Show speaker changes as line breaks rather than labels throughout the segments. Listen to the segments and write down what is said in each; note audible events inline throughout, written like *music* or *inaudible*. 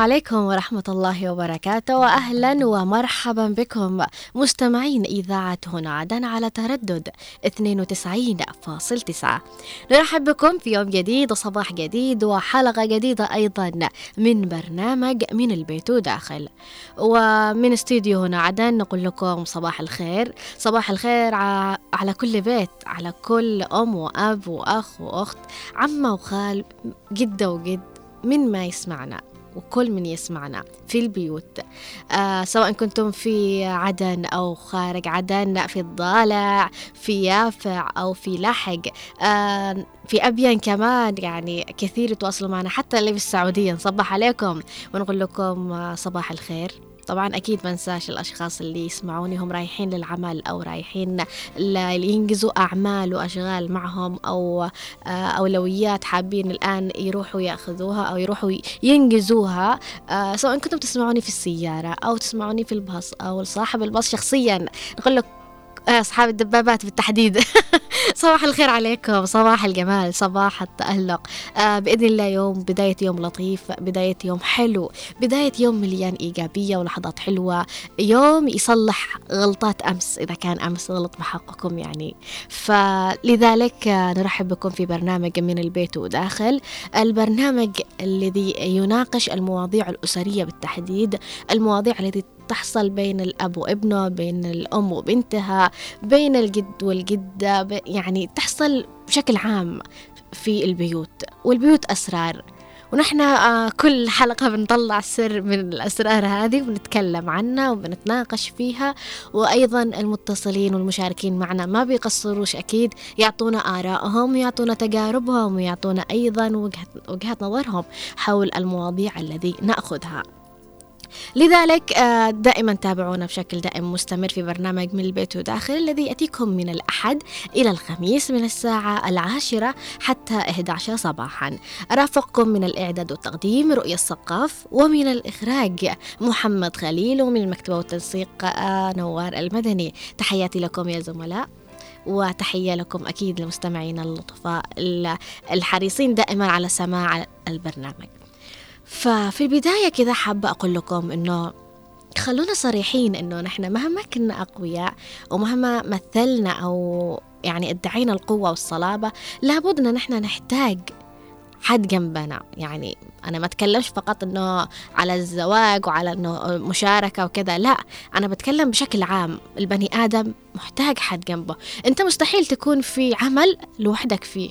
عليكم ورحمة الله وبركاته وأهلا ومرحبا بكم مستمعين إذاعة هنا عدن على تردد 92.9 نرحب بكم في يوم جديد وصباح جديد وحلقة جديدة أيضا من برنامج من البيت وداخل ومن استديو هنا عدن نقول لكم صباح الخير. صباح الخير على كل بيت على كل أم وأب وأخ وأخت عمة وخال جدة وجد من ما يسمعنا. وكل من يسمعنا في البيوت. آه سواء كنتم في عدن أو خارج عدن في الضالع في يافع أو في لحق آه في أبين كمان يعني كثير يتواصلوا معنا حتى اللي في السعودية. نصبح عليكم ونقول لكم آه صباح الخير. طبعا أكيد ما أنساش الأشخاص اللي يسمعوني هم رايحين للعمل أو رايحين ينجزوا أعمال وأشغال معهم أو آه، أولويات حابين الآن يروحوا يأخذوها أو يروحوا ينجزوها. آه، سواء كنتم تسمعوني في السيارة أو تسمعوني في الباص أو صاحب الباص شخصيا. نقول لك أصحاب الدبابات بالتحديد. *laughs* صباح الخير عليكم. صباح الجمال. صباح التألق. آه بإذن الله يوم بداية يوم لطيف بداية يوم حلو بداية يوم مليان إيجابية ولحظات حلوة. يوم يصلح غلطات أمس إذا كان أمس غلط بحقكم يعني. فلذلك آه نرحب بكم في برنامج من البيت وداخل. البرنامج الذي يناقش المواضيع الأسرية بالتحديد المواضيع التي تحصل بين الأب وابنه بين الأم وبنتها بين الجد والجدة يعني تحصل بشكل عام في البيوت والبيوت أسرار. ونحن آه، كل حلقة بنطلع سر من الأسرار هذه ونتكلم عنها وبنتناقش فيها وأيضا المتصلين والمشاركين معنا ما بيقصروش أكيد يعطونا آرائهم ويعطونا تجاربهم ويعطونا أيضا وجهة, وجهة نظرهم حول المواضيع الذي نأخذها. لذلك آه، دائما تابعونا بشكل دائم مستمر في برنامج من البيت وداخل الذي يأتيكم من الأحد إلى الخميس من الساعة العاشرة حتى 11 صباحا. أرافقكم من الإعداد والتقديم رؤية الثقاف ومن الإخراج محمد خليل ومن المكتبة والتنسيق آه، نوار المدني. تحياتي لكم يا زملاء وتحية لكم أكيد لمستمعينا اللطفاء الحريصين دائما على سماع البرنامج. ففي البداية كذا حابة أقول لكم إنه خلونا صريحين إنه نحن مهما كنا أقوياء ومهما مثلنا أو يعني ادعينا القوة والصلابة لابد إن نحن نحتاج حد جنبنا. يعني أنا ما أتكلمش فقط إنه على الزواج وعلى إنه مشاركة وكذا لا أنا بتكلم بشكل عام. البني آدم محتاج حد جنبه. أنت مستحيل تكون في عمل لوحدك فيه.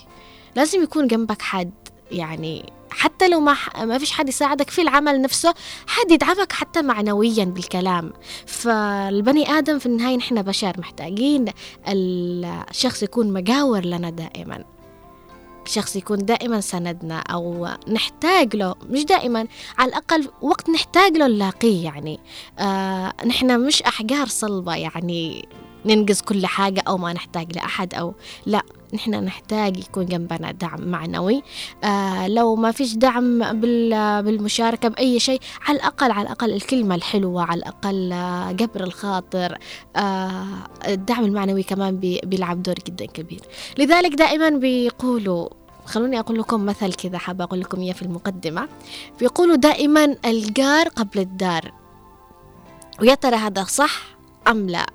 لازم يكون جنبك حد يعني حتى لو ما ما فيش حد يساعدك في العمل نفسه حد يدعمك حتى معنويا بالكلام. فالبني آدم في النهاية نحن بشر محتاجين الشخص يكون مجاور لنا دائما. شخص يكون دائما سندنا أو نحتاج له مش دائما على الأقل وقت نحتاج له نلاقيه يعني. آه نحن مش أحجار صلبة يعني ننجز كل حاجة أو ما نحتاج لأحد أو لا. نحن نحتاج يكون جنبنا دعم معنوي. آه لو ما فيش دعم بالمشاركة بأي شيء على الأقل على الأقل الكلمة الحلوة على الأقل آه جبر الخاطر. آه الدعم المعنوي كمان بيلعب دور جدا كبير. لذلك دائما بيقولوا خلوني أقول لكم مثل كذا حابة أقول لكم إياه في المقدمة. بيقولوا دائما الجار قبل الدار ويا ترى هذا صح أم لا؟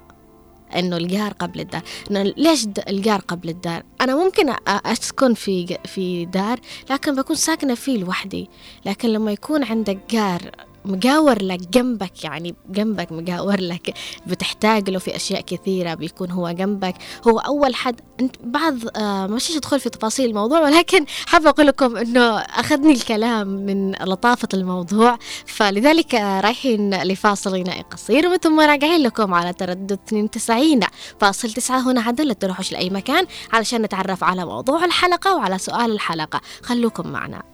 إنه الجار قبل الدار. إنه ليش الجار قبل الدار؟ أنا ممكن أسكن في في دار لكن بكون ساكنة فيه لوحدي. لكن لما يكون عندك جار مجاور لك جنبك يعني جنبك مجاور لك بتحتاج له في أشياء كثيرة بيكون هو جنبك. هو أول حد أنت بعض آه مش أدخل في تفاصيل الموضوع ولكن حابة أقول لكم أنه أخذني الكلام من لطافة الموضوع. فلذلك آه رايحين لفاصل غنائي قصير ومن ثم راجعين لكم على تردد 92 فاصل تسعة هنا عدل لا تروحوش لأي مكان علشان نتعرف على موضوع الحلقة وعلى سؤال الحلقة. خلوكم معنا.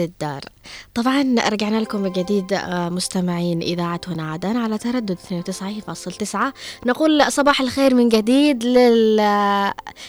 الدار طبعا رجعنا لكم من جديد آه، مستمعين إذاعة هنا عدن على تردد 92.9 نقول صباح الخير من جديد لل...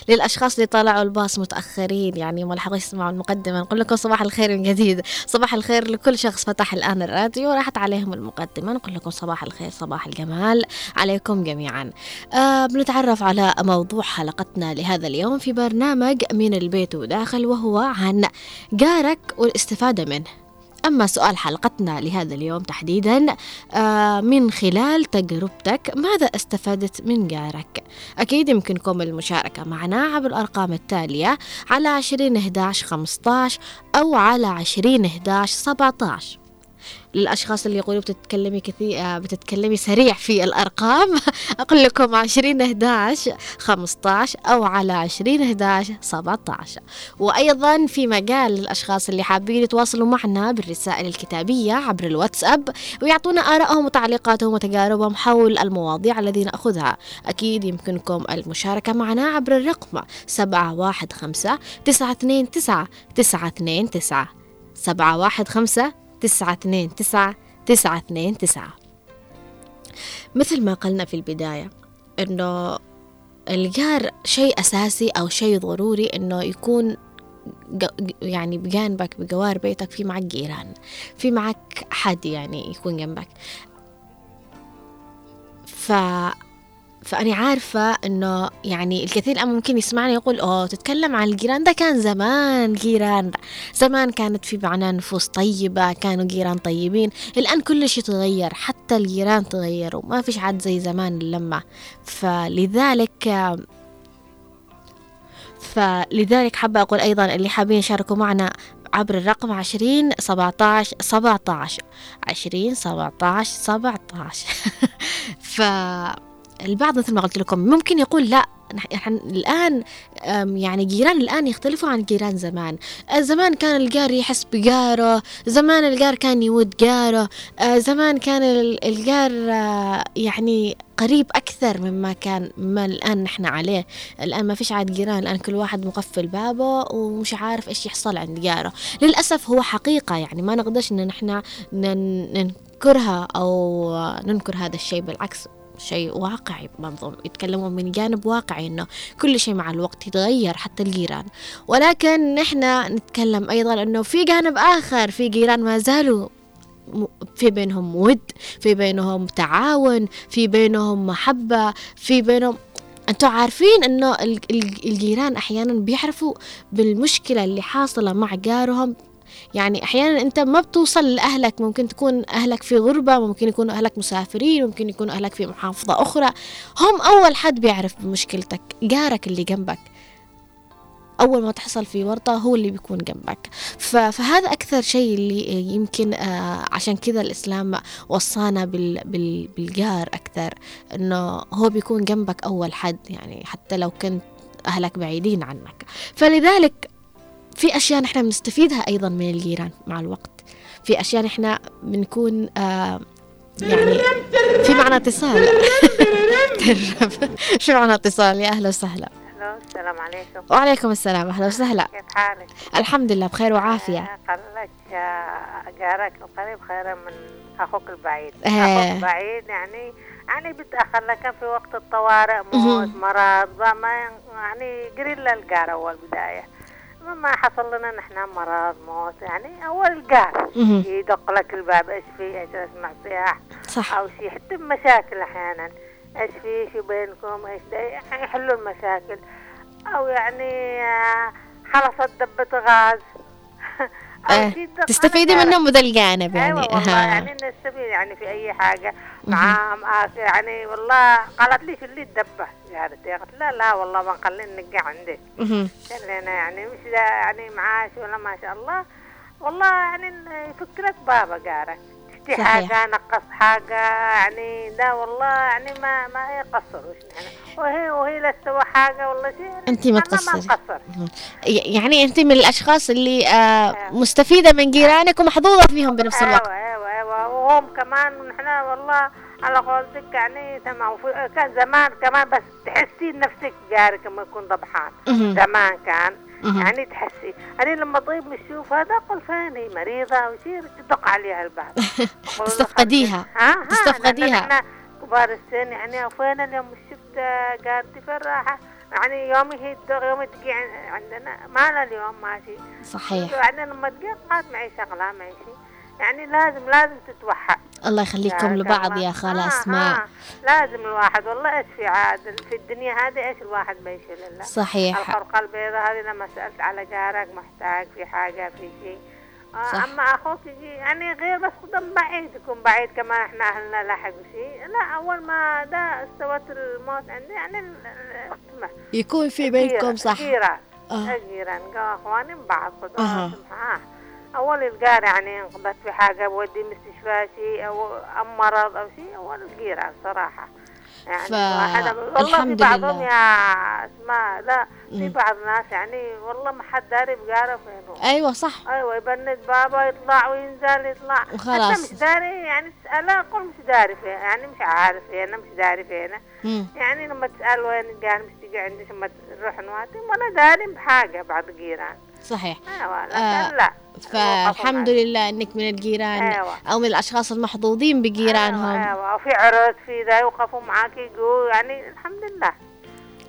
للأشخاص اللي طلعوا الباص متأخرين يعني ما لحقوا يسمعوا المقدمة نقول لكم صباح الخير من جديد. صباح الخير لكل شخص فتح الآن الراديو راحت عليهم المقدمة نقول لكم صباح الخير صباح الجمال عليكم جميعا. آه بنتعرف على موضوع حلقتنا لهذا اليوم في برنامج من البيت وداخل وهو عن جارك والاستفادة منه. أما سؤال حلقتنا لهذا اليوم تحديدا آه، من خلال تجربتك ماذا استفدت من جارك؟ أكيد يمكنكم المشاركة معنا عبر الأرقام التالية على عشرين 11 15 أو على عشرين 11 17 للأشخاص اللي يقولوا بتتكلمي كثير آه، بتتكلمي سريع في الأرقام. *laughs* أقول لكم عشرين 11 15 أو على عشرين 11 17 وأيضا في مجال للأشخاص اللي حابين يتواصلوا معنا بالرسائل الكتابية عبر الواتساب ويعطونا آرائهم وتعليقاتهم وتجاربهم حول المواضيع الذي نأخذها. أكيد يمكنكم المشاركة معنا عبر الرقم سبعة واحد خمسة تسعة اثنين تسعة اثنين تسعة تسعة اثنين تسعة. مثل ما قلنا في البداية إنه الجار شيء أساسي أو شيء ضروري إنه يكون يعني بجانبك بجوار بيتك في معك جيران في معك حد يعني يكون جنبك. ف فأنا عارفة إنه يعني الكثير الآن ممكن يسمعني يقول أوه تتكلم عن الجيران. ده كان زمان جيران. زمان كانت في معنا نفوس طيبة كانوا جيران طيبين. الآن كل شيء تغير حتى الجيران تغيروا ما فيش عاد زي زمان اللمة. فلذلك فلذلك حابة أقول أيضا اللي حابين يشاركوا معنا عبر الرقم عشرين سبعة عشر سبعة عشر عشرين سبعة عشر سبعة ف البعض مثل ما قلت لكم ممكن يقول لا نحن الآن يعني جيران الآن يختلفوا عن جيران زمان. زمان كان الجار يحس بجاره زمان الجار كان يود جاره آه، زمان كان الجار آه، يعني قريب أكثر مما كان ما الآن نحن عليه. الآن ما فيش عاد جيران الآن كل واحد مقفل بابه ومش عارف إيش يحصل عند جاره. للأسف هو حقيقة يعني ما نقدرش إن نحن ننكرها أو ننكر هذا الشيء بالعكس شيء واقعي بنظم يتكلمون من جانب واقعي إنه كل شيء مع الوقت يتغير حتى الجيران. ولكن نحن نتكلم أيضا إنه في جانب آخر في جيران ما زالوا في بينهم ود في بينهم تعاون في بينهم محبة في بينهم أنتوا عارفين إنه الجيران أحيانا بيعرفوا بالمشكلة اللي حاصلة مع جارهم يعني أحيانا أنت ما بتوصل لأهلك ممكن تكون أهلك في غربة ممكن يكونوا أهلك مسافرين ممكن يكونوا أهلك في محافظة أخرى. هم أول حد بيعرف بمشكلتك جارك اللي جنبك. أول ما تحصل في ورطة هو اللي بيكون جنبك. فهذا أكثر شيء اللي يمكن آه عشان كذا الإسلام وصانا بال بال بالجار أكثر إنه هو بيكون جنبك أول حد يعني حتى لو كنت أهلك بعيدين عنك. فلذلك في أشياء نحن بنستفيدها أيضا من الجيران مع الوقت. في أشياء نحن بنكون آه يعني في معنى اتصال. *laughs* في معنى اتصال؟ يا أهلا وسهلا.
السلام عليكم.
وعليكم السلام. أهلا وسهلا.
كيف حالك؟
الحمد لله بخير وعافية.
قال لك جارك القريب خير من أخوك البعيد. آه. أخوك البعيد يعني يعني بتأخر لك في وقت الطوارئ موت مرض ما يعني قريب للجار أول بداية. ما حصل لنا نحن مرض موت يعني أول قال يدق لك الباب إيش في إيش أسمع صياح صح. أو شيء حتى بمشاكل أحيانا. إيش في شو بينكم إيش يعني يحلوا المشاكل. أو يعني آه، خلصت دبة غاز. *laughs*
أه تستفيدي منهم بذا الجانب
يعني. أيوة والله يعني نستفيد يعني في أي حاجة. مع يعني والله قالت لي في اللي الدبة قالت قالت لا لا والله ما نخلي نقع عندك. قال لنا يعني مش يعني معاش ولا ما شاء الله. والله يعني يفك لك بابا قارك تشتي حاجة؟ نقص حاجة. يعني لا والله يعني ما ما يقصروش يعني وهي وهي لا تسوى حاجة والله شيء. يعني
انت ما تقصري. يعني انت من الأشخاص اللي آه أيوة. مستفيدة من جيرانك ومحظوظة فيهم بنفس الوقت.
أيوه أيوه أيوه وهم كمان نحن والله على قولتك يعني تمام كان زمان كمان بس تحسين نفسك جارك لما يكون ضبحان. زمان كان يعني تحسي. أنا لما طيب نشوف هذا أقول فاني مريضة ويصير تدق عليها البعض. *laughs*
تستفقديها. تستفقديها.
إحنا كبار السن يعني فين اليوم شفت قالت في الراحة يعني يومي هي يوم تجي عندنا. ما اليوم ماشي.
صحيح.
بعدين لما تجي قالت معي شغلة معي شيء. يعني لازم لازم تتوحى
الله يخليكم لبعض يا خالة آه أسماء. آه
لازم الواحد. والله إيش في عاد في الدنيا هذه إيش الواحد ما يشيل الله
صحيح.
الخرقة البيضاء هذه لما سألت على جارك محتاج في حاجة في شيء. آه أما أخوك يجي يعني غير بس قدام بعيد يكون بعيد كمان إحنا أهلنا لحق شيء. لا أول ما ده استوت الموت عندي يعني
يكون في بينكم صح.
جيران آه. جيران أخواني بعض آه. أول الجار يعني انقضت في حاجة بودي مستشفى شيء أو أم مرض أو شيء أول الجيران صراحة. يعني ف... والله في بعضهم يا أسماء لا في بعض الناس يعني والله ما حد داري بقاره فين
أيوه صح.
أيوه يبند بابا يطلع وينزل يطلع.
وخلاص
مش داري يعني تسأله قول مش داري فين يعني مش عارف فين مش داري فين يعني لما تسأل وين قال مش تجي عندي ثم تروح نواتي ولا داري بحاجة بعض جيران
صحيح.
أيوه لا, آه لا.
فالحمد لله إنك من الجيران. أيوة. أو من الأشخاص المحظوظين بجيرانهم.
أيوه, أيوة. وفي عرس في ذا يوقفوا معاك يقول يعني الحمد لله.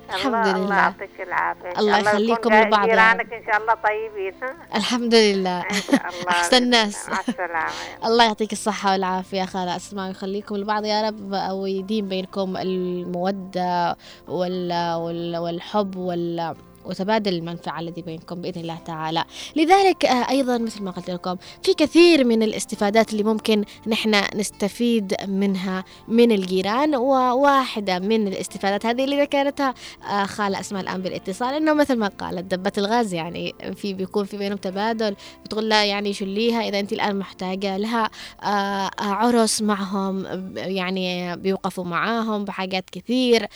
الحمد لله.
الله يعطيك العافية.
الله يخليكم لبعض.
جيرانك إن شاء الله طيبين
الحمد لله.
الله. *laughs* أحسن السلامة. *laughs*
الله يعطيك الصحة والعافية. خاله اسماء ويخليكم لبعض يا رب ويديم بينكم المودة والحب وال وتبادل المنفعة الذي بينكم بإذن الله تعالى. لذلك آه، أيضا مثل ما قلت لكم في كثير من الاستفادات اللي ممكن نحن نستفيد منها من الجيران وواحدة من الاستفادات هذه اللي ذكرتها آه، خالة أسماء الآن بالاتصال إنه مثل ما قالت دبة الغاز يعني في بيكون في بينهم تبادل بتقول لها يعني شليها إذا أنت الآن محتاجة لها آه، عرس معهم يعني بيوقفوا معاهم بحاجات كثير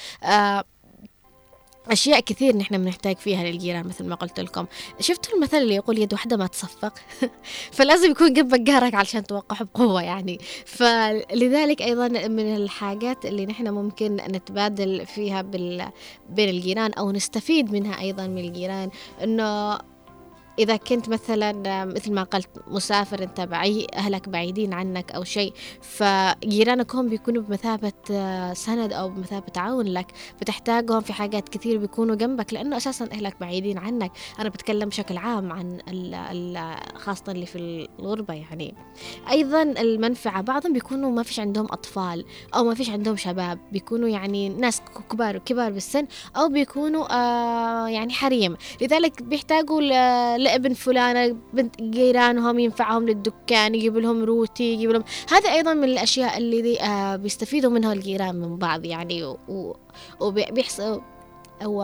أشياء كثير نحن بنحتاج فيها للجيران مثل ما قلت لكم. شفتوا المثل اللي يقول يد واحدة ما تصفق؟ *laughs* فلازم يكون جنبك جارك علشان توقعه بقوة يعني. فلذلك أيضا من الحاجات اللي نحن ممكن نتبادل فيها بال... بين الجيران أو نستفيد منها أيضا من الجيران إنه إذا كنت مثلا مثل ما قلت مسافر أنت بعيد أهلك بعيدين عنك أو شيء فجيرانك هم بيكونوا بمثابة آه، سند أو بمثابة عون لك فتحتاجهم في حاجات كثير بيكونوا جنبك لأنه أساسا أهلك بعيدين عنك. أنا بتكلم بشكل عام عن خاصة اللي في الغربة يعني. أيضا المنفعة بعضهم بيكونوا ما فيش عندهم أطفال أو ما فيش عندهم شباب بيكونوا يعني ناس كبار كبار بالسن أو بيكونوا آه يعني حريم. لذلك بيحتاجوا لابن فلانة بنت جيرانهم ينفعهم للدكان يجيب لهم روتي يجيب لهم هذا أيضا من الأشياء اللي آه بيستفيدوا منها الجيران من بعض يعني وبيحصل و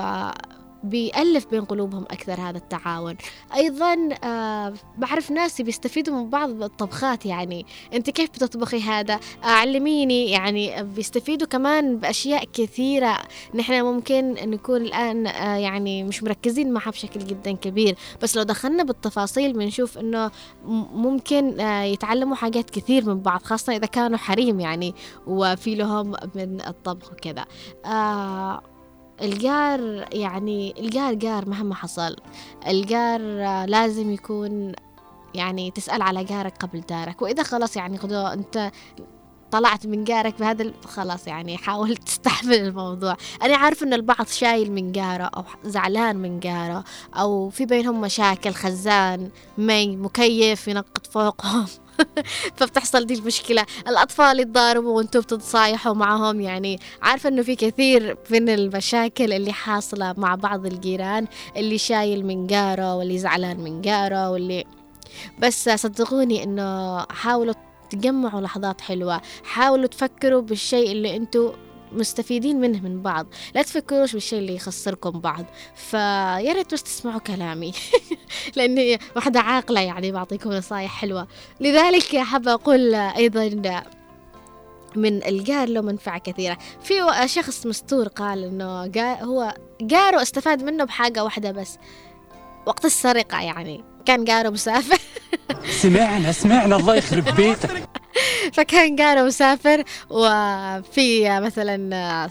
بيألف بين قلوبهم أكثر هذا التعاون. أيضا آه بعرف ناس بيستفيدوا من بعض بالطبخات يعني. أنت كيف بتطبخي هذا؟ علميني يعني بيستفيدوا كمان بأشياء كثيرة. نحن ممكن نكون الآن آه يعني مش مركزين معها بشكل جدا كبير. بس لو دخلنا بالتفاصيل بنشوف أنه ممكن آه يتعلموا حاجات كثير من بعض خاصة إذا كانوا حريم يعني وفي لهم من الطبخ وكذا. آه الجار يعني الجار جار مهما حصل الجار لازم يكون يعني تسأل على جارك قبل دارك. وإذا خلاص يعني خذوا أنت طلعت من جارك بهذا خلاص يعني حاول *laughs* تستحمل الموضوع. أنا عارف إن البعض شايل من جاره أو زعلان من جاره أو في بينهم مشاكل خزان مي مكيف ينقط فوقهم. *laughs* فبتحصل دي المشكلة. الأطفال يتضاربوا وأنتم بتتصايحوا معهم. يعني عارفة إنه في كثير من المشاكل اللي حاصلة مع بعض الجيران اللي شايل من جاره واللي زعلان من جاره واللي بس صدقوني إنه حاولوا تجمعوا لحظات حلوة. حاولوا تفكروا بالشيء اللي أنتم مستفيدين منه من بعض. لا تفكروش بالشيء اللي يخسركم بعض. فيا ريت بس تسمعوا كلامي. *laughs* لأني واحدة عاقلة يعني بعطيكم نصايح حلوة. لذلك حابة أقول أيضا من الجار له منفعة كثيرة. في شخص مستور قال إنه هو جاره استفاد منه بحاجة واحدة بس. وقت السرقة يعني. كان جاره مسافر.
سمعنا سمعنا الله يخرب بيتك. *laughs* *laughs*
فكان قارو مسافر وفي مثلا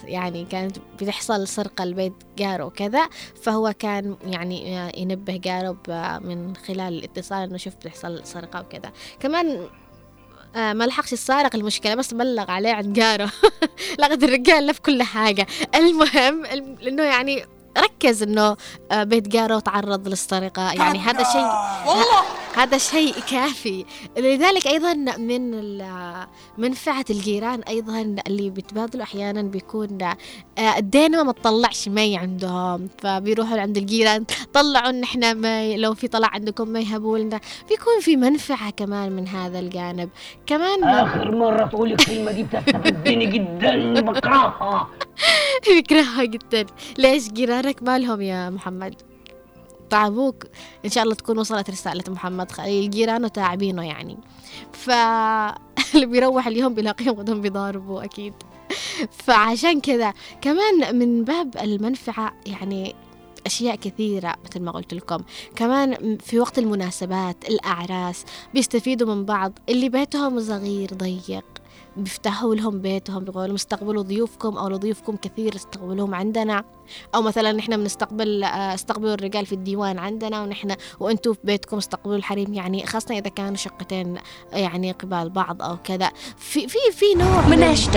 يعني كانت بتحصل سرقة البيت قارو وكذا فهو كان يعني ينبه قارو من خلال الاتصال إنه شوف بتحصل سرقة وكذا. كمان آه ما لحقش السارق المشكلة بس بلغ عليه عند جاره. *laughs* لقد الرجال لف كل حاجة. المهم انه يعني ركز إنه آه، بيت جارو تعرض للسرقة. يعني هذا شيء هذا شيء كافي. لذلك أيضا من منفعة الجيران أيضا اللي بيتبادلوا أحيانا بيكون آه، الدينما ما تطلعش مي عندهم. فبيروحوا عند الجيران طلعوا إن إحنا مي لو في طلع عندكم مي هبوا لنا. بيكون في منفعة كمان من هذا الجانب. كمان
آخر مرة تقولي الكلمة دي بتستفزني جدا. *laughs* بكرهها
بكرهها جدا. ليش جيرانك مالهم يا محمد. تعبوك إن شاء الله تكون وصلت رسالة محمد جيرانه تعبينه يعني. فاللي *laughs* بيروح اليوم بيلاقيهم غدهم بيضاربوا أكيد. *laughs* فعشان كذا كمان من باب المنفعة يعني أشياء كثيرة مثل ما قلت لكم. كمان في وقت المناسبات الأعراس بيستفيدوا من بعض. اللي بيتهم صغير ضيق. بيفتحوا لهم بيتهم بيقولوا استقبلوا ضيوفكم أو لضيوفكم كثير استقبلوهم عندنا. أو مثلا نحن بنستقبل آه، استقبلوا الرجال في الديوان عندنا ونحن وأنتم في بيتكم استقبلوا الحريم. يعني خاصة إذا كانوا شقتين يعني قبال بعض أو كذا. في في في نوع
من إيش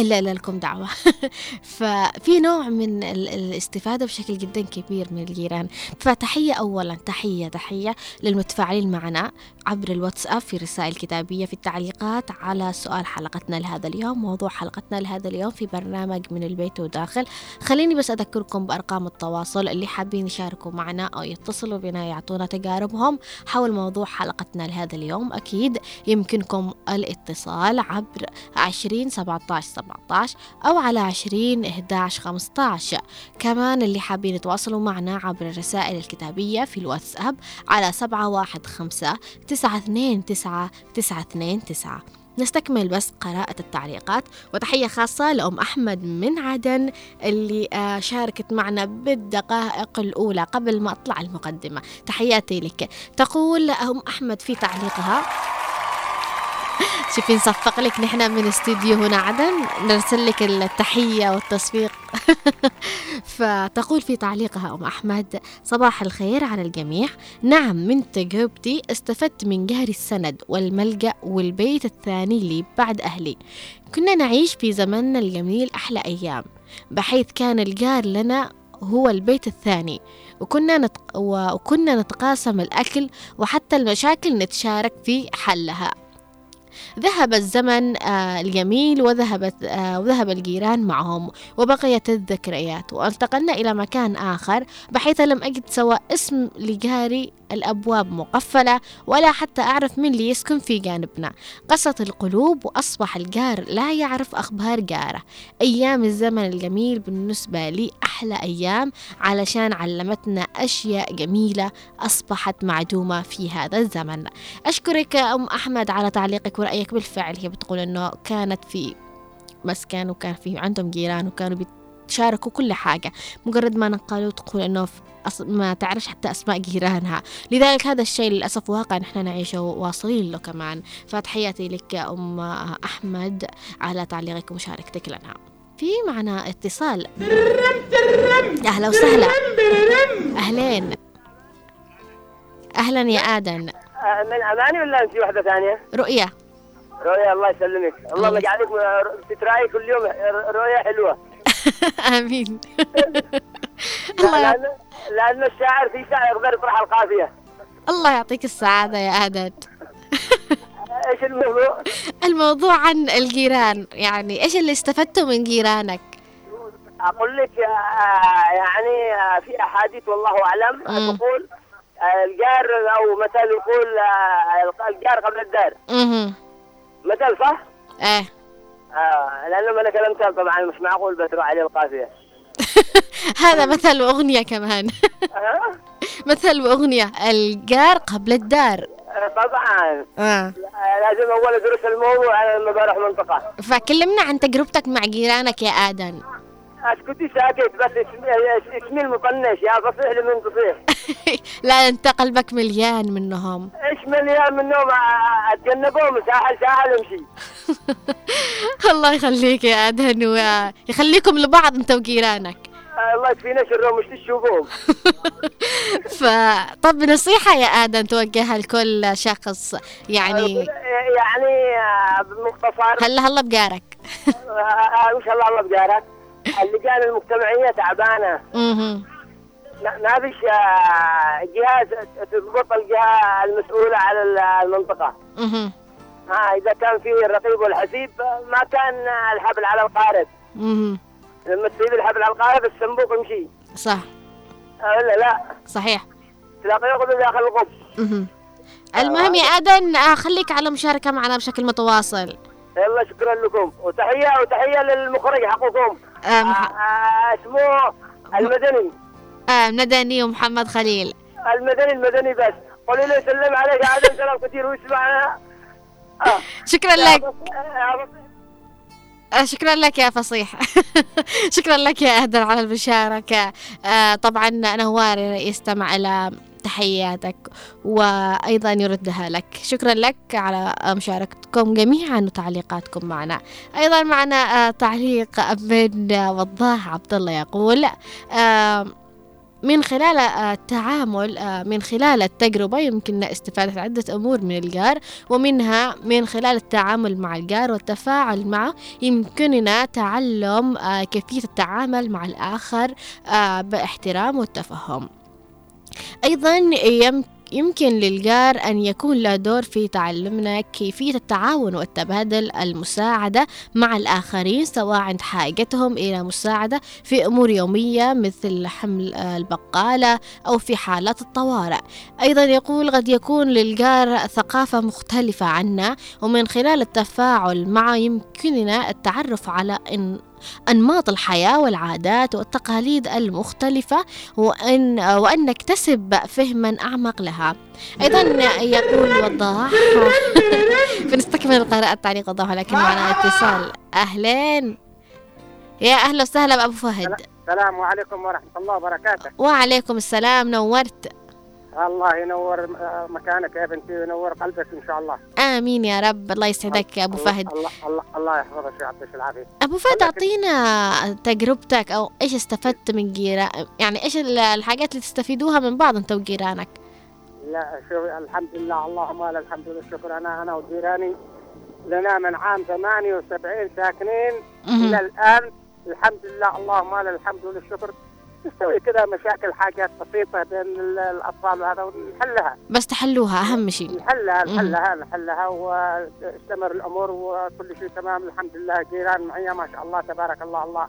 إلا إلا لكم دعوة. *laughs* ففي نوع من الاستفادة بشكل جدا كبير من الجيران. فتحية أولا تحية تحية للمتفاعلين معنا عبر الواتساب في رسائل كتابية في التعليقات على سؤال حلقتنا لهذا اليوم موضوع حلقتنا لهذا اليوم في برنامج من البيت وداخل. خليني بس أذكركم بأرقام التواصل اللي حابين يشاركوا معنا أو يتصلوا بنا يعطونا تجاربهم حول موضوع حلقتنا لهذا اليوم. أكيد يمكنكم الاتصال عبر عشرين سبعة عشر. 17 أو على 20 11 15 كمان اللي حابين يتواصلوا معنا عبر الرسائل الكتابية في الواتساب على 715 929 929 نستكمل بس قراءة التعليقات وتحية خاصة لأم أحمد من عدن اللي آه، شاركت معنا بالدقائق الأولى قبل ما أطلع المقدمة. تحياتي لك. تقول أم أحمد في تعليقها *laughs* شوفي نصفق لك نحن من استديو هنا عدن. نرسل لك التحية والتصفيق. *laughs* فتقول في تعليقها أم أحمد صباح الخير على الجميع. نعم من تجربتي استفدت من جهر السند والملجأ والبيت الثاني لي بعد أهلي. كنا نعيش في زمننا الجميل أحلى أيام بحيث كان الجار لنا هو البيت الثاني. وكنا نتق... وكنا نتقاسم الأكل وحتى المشاكل نتشارك في حلها. ذهب الزمن آه، الجميل وذهبت آه، وذهب الجيران معهم وبقيت الذكريات. وانتقلنا إلى مكان آخر بحيث لم أجد سوى اسم لجاري الأبواب مقفلة ولا حتى أعرف من اللي يسكن في جانبنا. قست القلوب وأصبح الجار لا يعرف أخبار جاره. أيام الزمن الجميل بالنسبة لي أحلى أيام علشان علمتنا أشياء جميلة أصبحت معدومة في هذا الزمن. أشكرك أم أحمد على تعليقك ورأيك بالفعل. هي بتقول أنه كانت في مسكن وكان في عندهم جيران وكانوا تشاركوا كل حاجة. مجرد ما نقلوا تقول إنه ما تعرفش حتى أسماء جيرانها. لذلك هذا الشيء للأسف واقع نحن نعيشه واصلين له كمان. فتحياتي لك يا أم أحمد على تعليقك ومشاركتك لنا. في معنا اتصال. أهلا وسهلا. أهلين. أهلا يا آدم.
من أماني ولا في واحدة ثانية؟
رؤية.
رؤية الله يسلمك. الله يجعلك تتراي كل يوم. رؤية حلوة. *laughs*
امين *laughs*
الله لأن الشاعر في شاعر يقدر يطرح القافية
الله يعطيك السعادة يا عدد *laughs*
إيش الموضوع؟
الموضوع عن الجيران يعني إيش اللي استفدته من جيرانك؟
أقول لك آه، يعني آه، في أحاديث والله أعلم تقول آه، الجار أو مثل يقول الجار قبل الدار. مثل صح؟
إيه
آه لأنه أنا كلمتها طبعا مش معقول بتروح عليه القافية. *laughs*
هذا مثل واغنيه كمان. *laughs* مثل واغنيه الجار قبل الدار.
آه، طبعا.
آه.
لازم أول ادرس الموضوع لما بروح منطقة.
فكلمنا عن تجربتك مع جيرانك يا آدم.
اسكتي ساكت بس اسمي, اسمي المطنش يا فصيح لمن تصيح *laughs*
لا أنت قلبك مليان منهم.
إيش مليان منهم؟ أتجنبهم ساحل ساحل امشي. *laughs*
الله يخليك يا ادهم ويخليكم لبعض انت وجيرانك
الله يكفينا شرهم مش تشوفوهم *laughs*
فطب نصيحة يا آدم توجهها لكل شخص يعني
يعني بمختصر
هلا هلا بجارك
إن شاء الله الله بجارك اللجان المجتمعية تعبانة. ما فيش جهاز تضبط الجهة المسؤولة على المنطقة. ها إذا كان في الرقيب والحسيب ما كان الحبل على القارب. لما تسيب الحبل على القارب الصندوق يمشي.
صح.
ولا لا
صحيح.
تلاقيه ياخذ داخل القب
المهم يا أدن خليك على مشاركة معنا بشكل متواصل.
يلا شكرا لكم. وتحية وتحية للمخرج حقكم. آه. آه اسمه المدني.
آه مدني ومحمد خليل.
المدني المدني بس. قولي له يسلم عليك عادل سلام كثير ويسمعنا
آه. شكرا لك. آه، شكرا لك يا فصيح. *laughs* شكرا لك يا أهدر على المشاركة. آه طبعا نوار يستمع إلى تحياتك وأيضا يردها لك. شكرا لك على مشاركتكم جميعا وتعليقاتكم معنا. أيضا معنا آه تعليق من وضاح عبد الله يقول آه من خلال التعامل من خلال التجربة يمكن استفادة عدة أمور من الجار ومنها من خلال التعامل مع الجار والتفاعل معه يمكننا تعلم كيفية التعامل مع الآخر باحترام والتفهم. أيضا يمكن للجار أن يكون له دور في تعلمنا كيفية التعاون والتبادل المساعدة مع الآخرين سواء عند حاجتهم إلى مساعدة في أمور يومية مثل حمل البقالة أو في حالات الطوارئ. أيضا يقول قد يكون للجار ثقافة مختلفة عنا ومن خلال التفاعل معه يمكننا التعرف على إن أنماط الحياة والعادات والتقاليد المختلفة وأن, وأن نكتسب فهما أعمق لها. أيضا يقول وضاح *laughs* بنستكمل القراءة التعليق وضاح لكن معنا اتصال. أهلين يا أهلا وسهلا بأبو فهد.
السلام عليكم ورحمة الله وبركاته.
وعليكم السلام نورت.
الله ينور مكانك يا بنتي وينور قلبك إن شاء الله.
آمين يا رب. الله يسعدك يا أبو فهد.
الله الله الله يحفظك ويعطيك العافية.
أبو فهد أعطينا تجربتك أو إيش استفدت من جيران يعني إيش الحاجات اللي تستفيدوها من بعض أنت وجيرانك؟
لا شوف الحمد لله اللهم لك الحمد والشكر أنا أنا وجيراني لنا من عام 78 ساكنين إلى الآن. الحمد لله اللهم لك الحمد والشكر نسوي كذا مشاكل حاجات بسيطة بين الأطفال هذا ونحلها.
بس تحلوها أهم شيء.
نحلها نحلها نحلها واستمر الأمور وكل شيء تمام. الحمد لله جيران معي ما شاء الله تبارك الله الله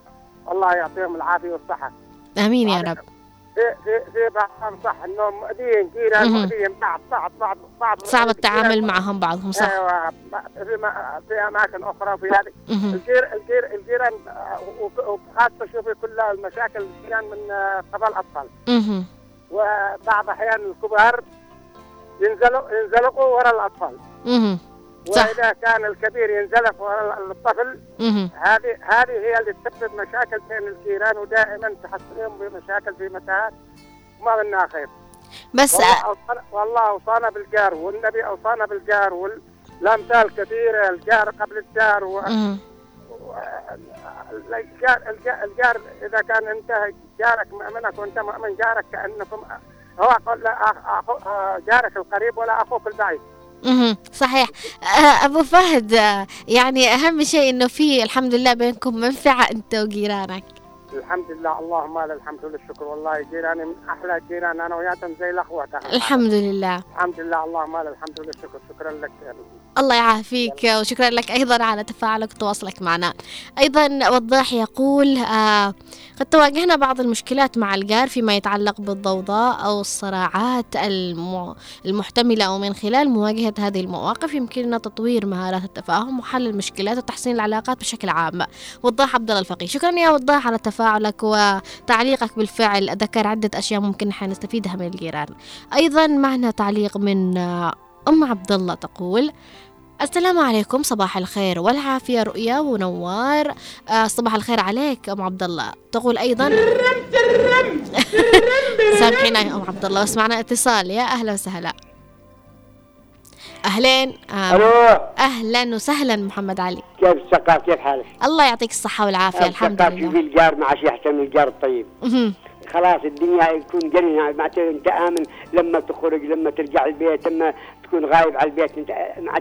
الله يعطيهم العافية والصحة.
آمين يا رب.
في في في بعض صح انهم مؤذيين جيران مؤذيين بعض بعض بعض بعض
صعب التعامل معهم بعضهم صح.
أيوه في في أماكن أخرى وفي هذه. الجير الجير الجيران وخاصة شوفي كل المشاكل الجيران من قبل الأطفال. وبعض أحيان الكبار ينزلوا ينزلقوا وراء الأطفال. صح. وإذا كان الكبير ينزلق الطفل هذه هذه هي اللي تسبب مشاكل بين الجيران ودائما تحصلهم بمشاكل في متاهات وما منها خير.
بس
والله أوصانا, والله أوصانا بالجار والنبي أوصانا بالجار والامثال كثيره الجار قبل الجار و... الجار, الجار إذا كان انت جارك مؤمنك وأنت مؤمن جارك كانكم هو جارك القريب ولا أخوك البعيد.
صحيح. آه، أبو فهد آه، يعني أهم شيء إنه في الحمد لله بينكم منفعة أنت وجيرانك.
الحمد لله اللهم لك الحمد والشكر والله. جيراني من أحلى جيران أنا وياهم زي الاخوه
الحمد لله.
الحمد لله اللهم لك الحمد والشكر شكرا لك يا
الله يعافيك وشكرا لك أيضا على تفاعلك وتواصلك معنا. أيضا وضاح يقول آه قد تواجهنا بعض المشكلات مع الجار فيما يتعلق بالضوضاء أو الصراعات المحتملة أو من خلال مواجهة هذه المواقف يمكننا تطوير مهارات التفاهم وحل المشكلات وتحسين العلاقات بشكل عام. وضاح عبد الله الفقيه. شكرا يا وضاح على تفاعلك وتعليقك بالفعل. ذكر عدة أشياء ممكن نحن نستفيدها من الجيران. أيضا معنا تعليق من أم عبد الله تقول السلام عليكم صباح الخير والعافية رؤيا ونوار. آه صباح الخير عليك أم عبد الله تقول أيضا *laughs* سامحينا يا أم عبد الله بس معنا اتصال. يا أهلا وسهلا. أهلين
آه ألو.
أهلا وسهلا محمد علي.
كيف الثقافة كيف حالك؟
الله يعطيك الصحة والعافية الحمد لله.
في الجار مع شيء أحسن من الجار الطيب. خلاص الدنيا يكون قرينة ما أنت آمن لما تخرج لما ترجع البيت لما تكون غايب على البيت أنت مع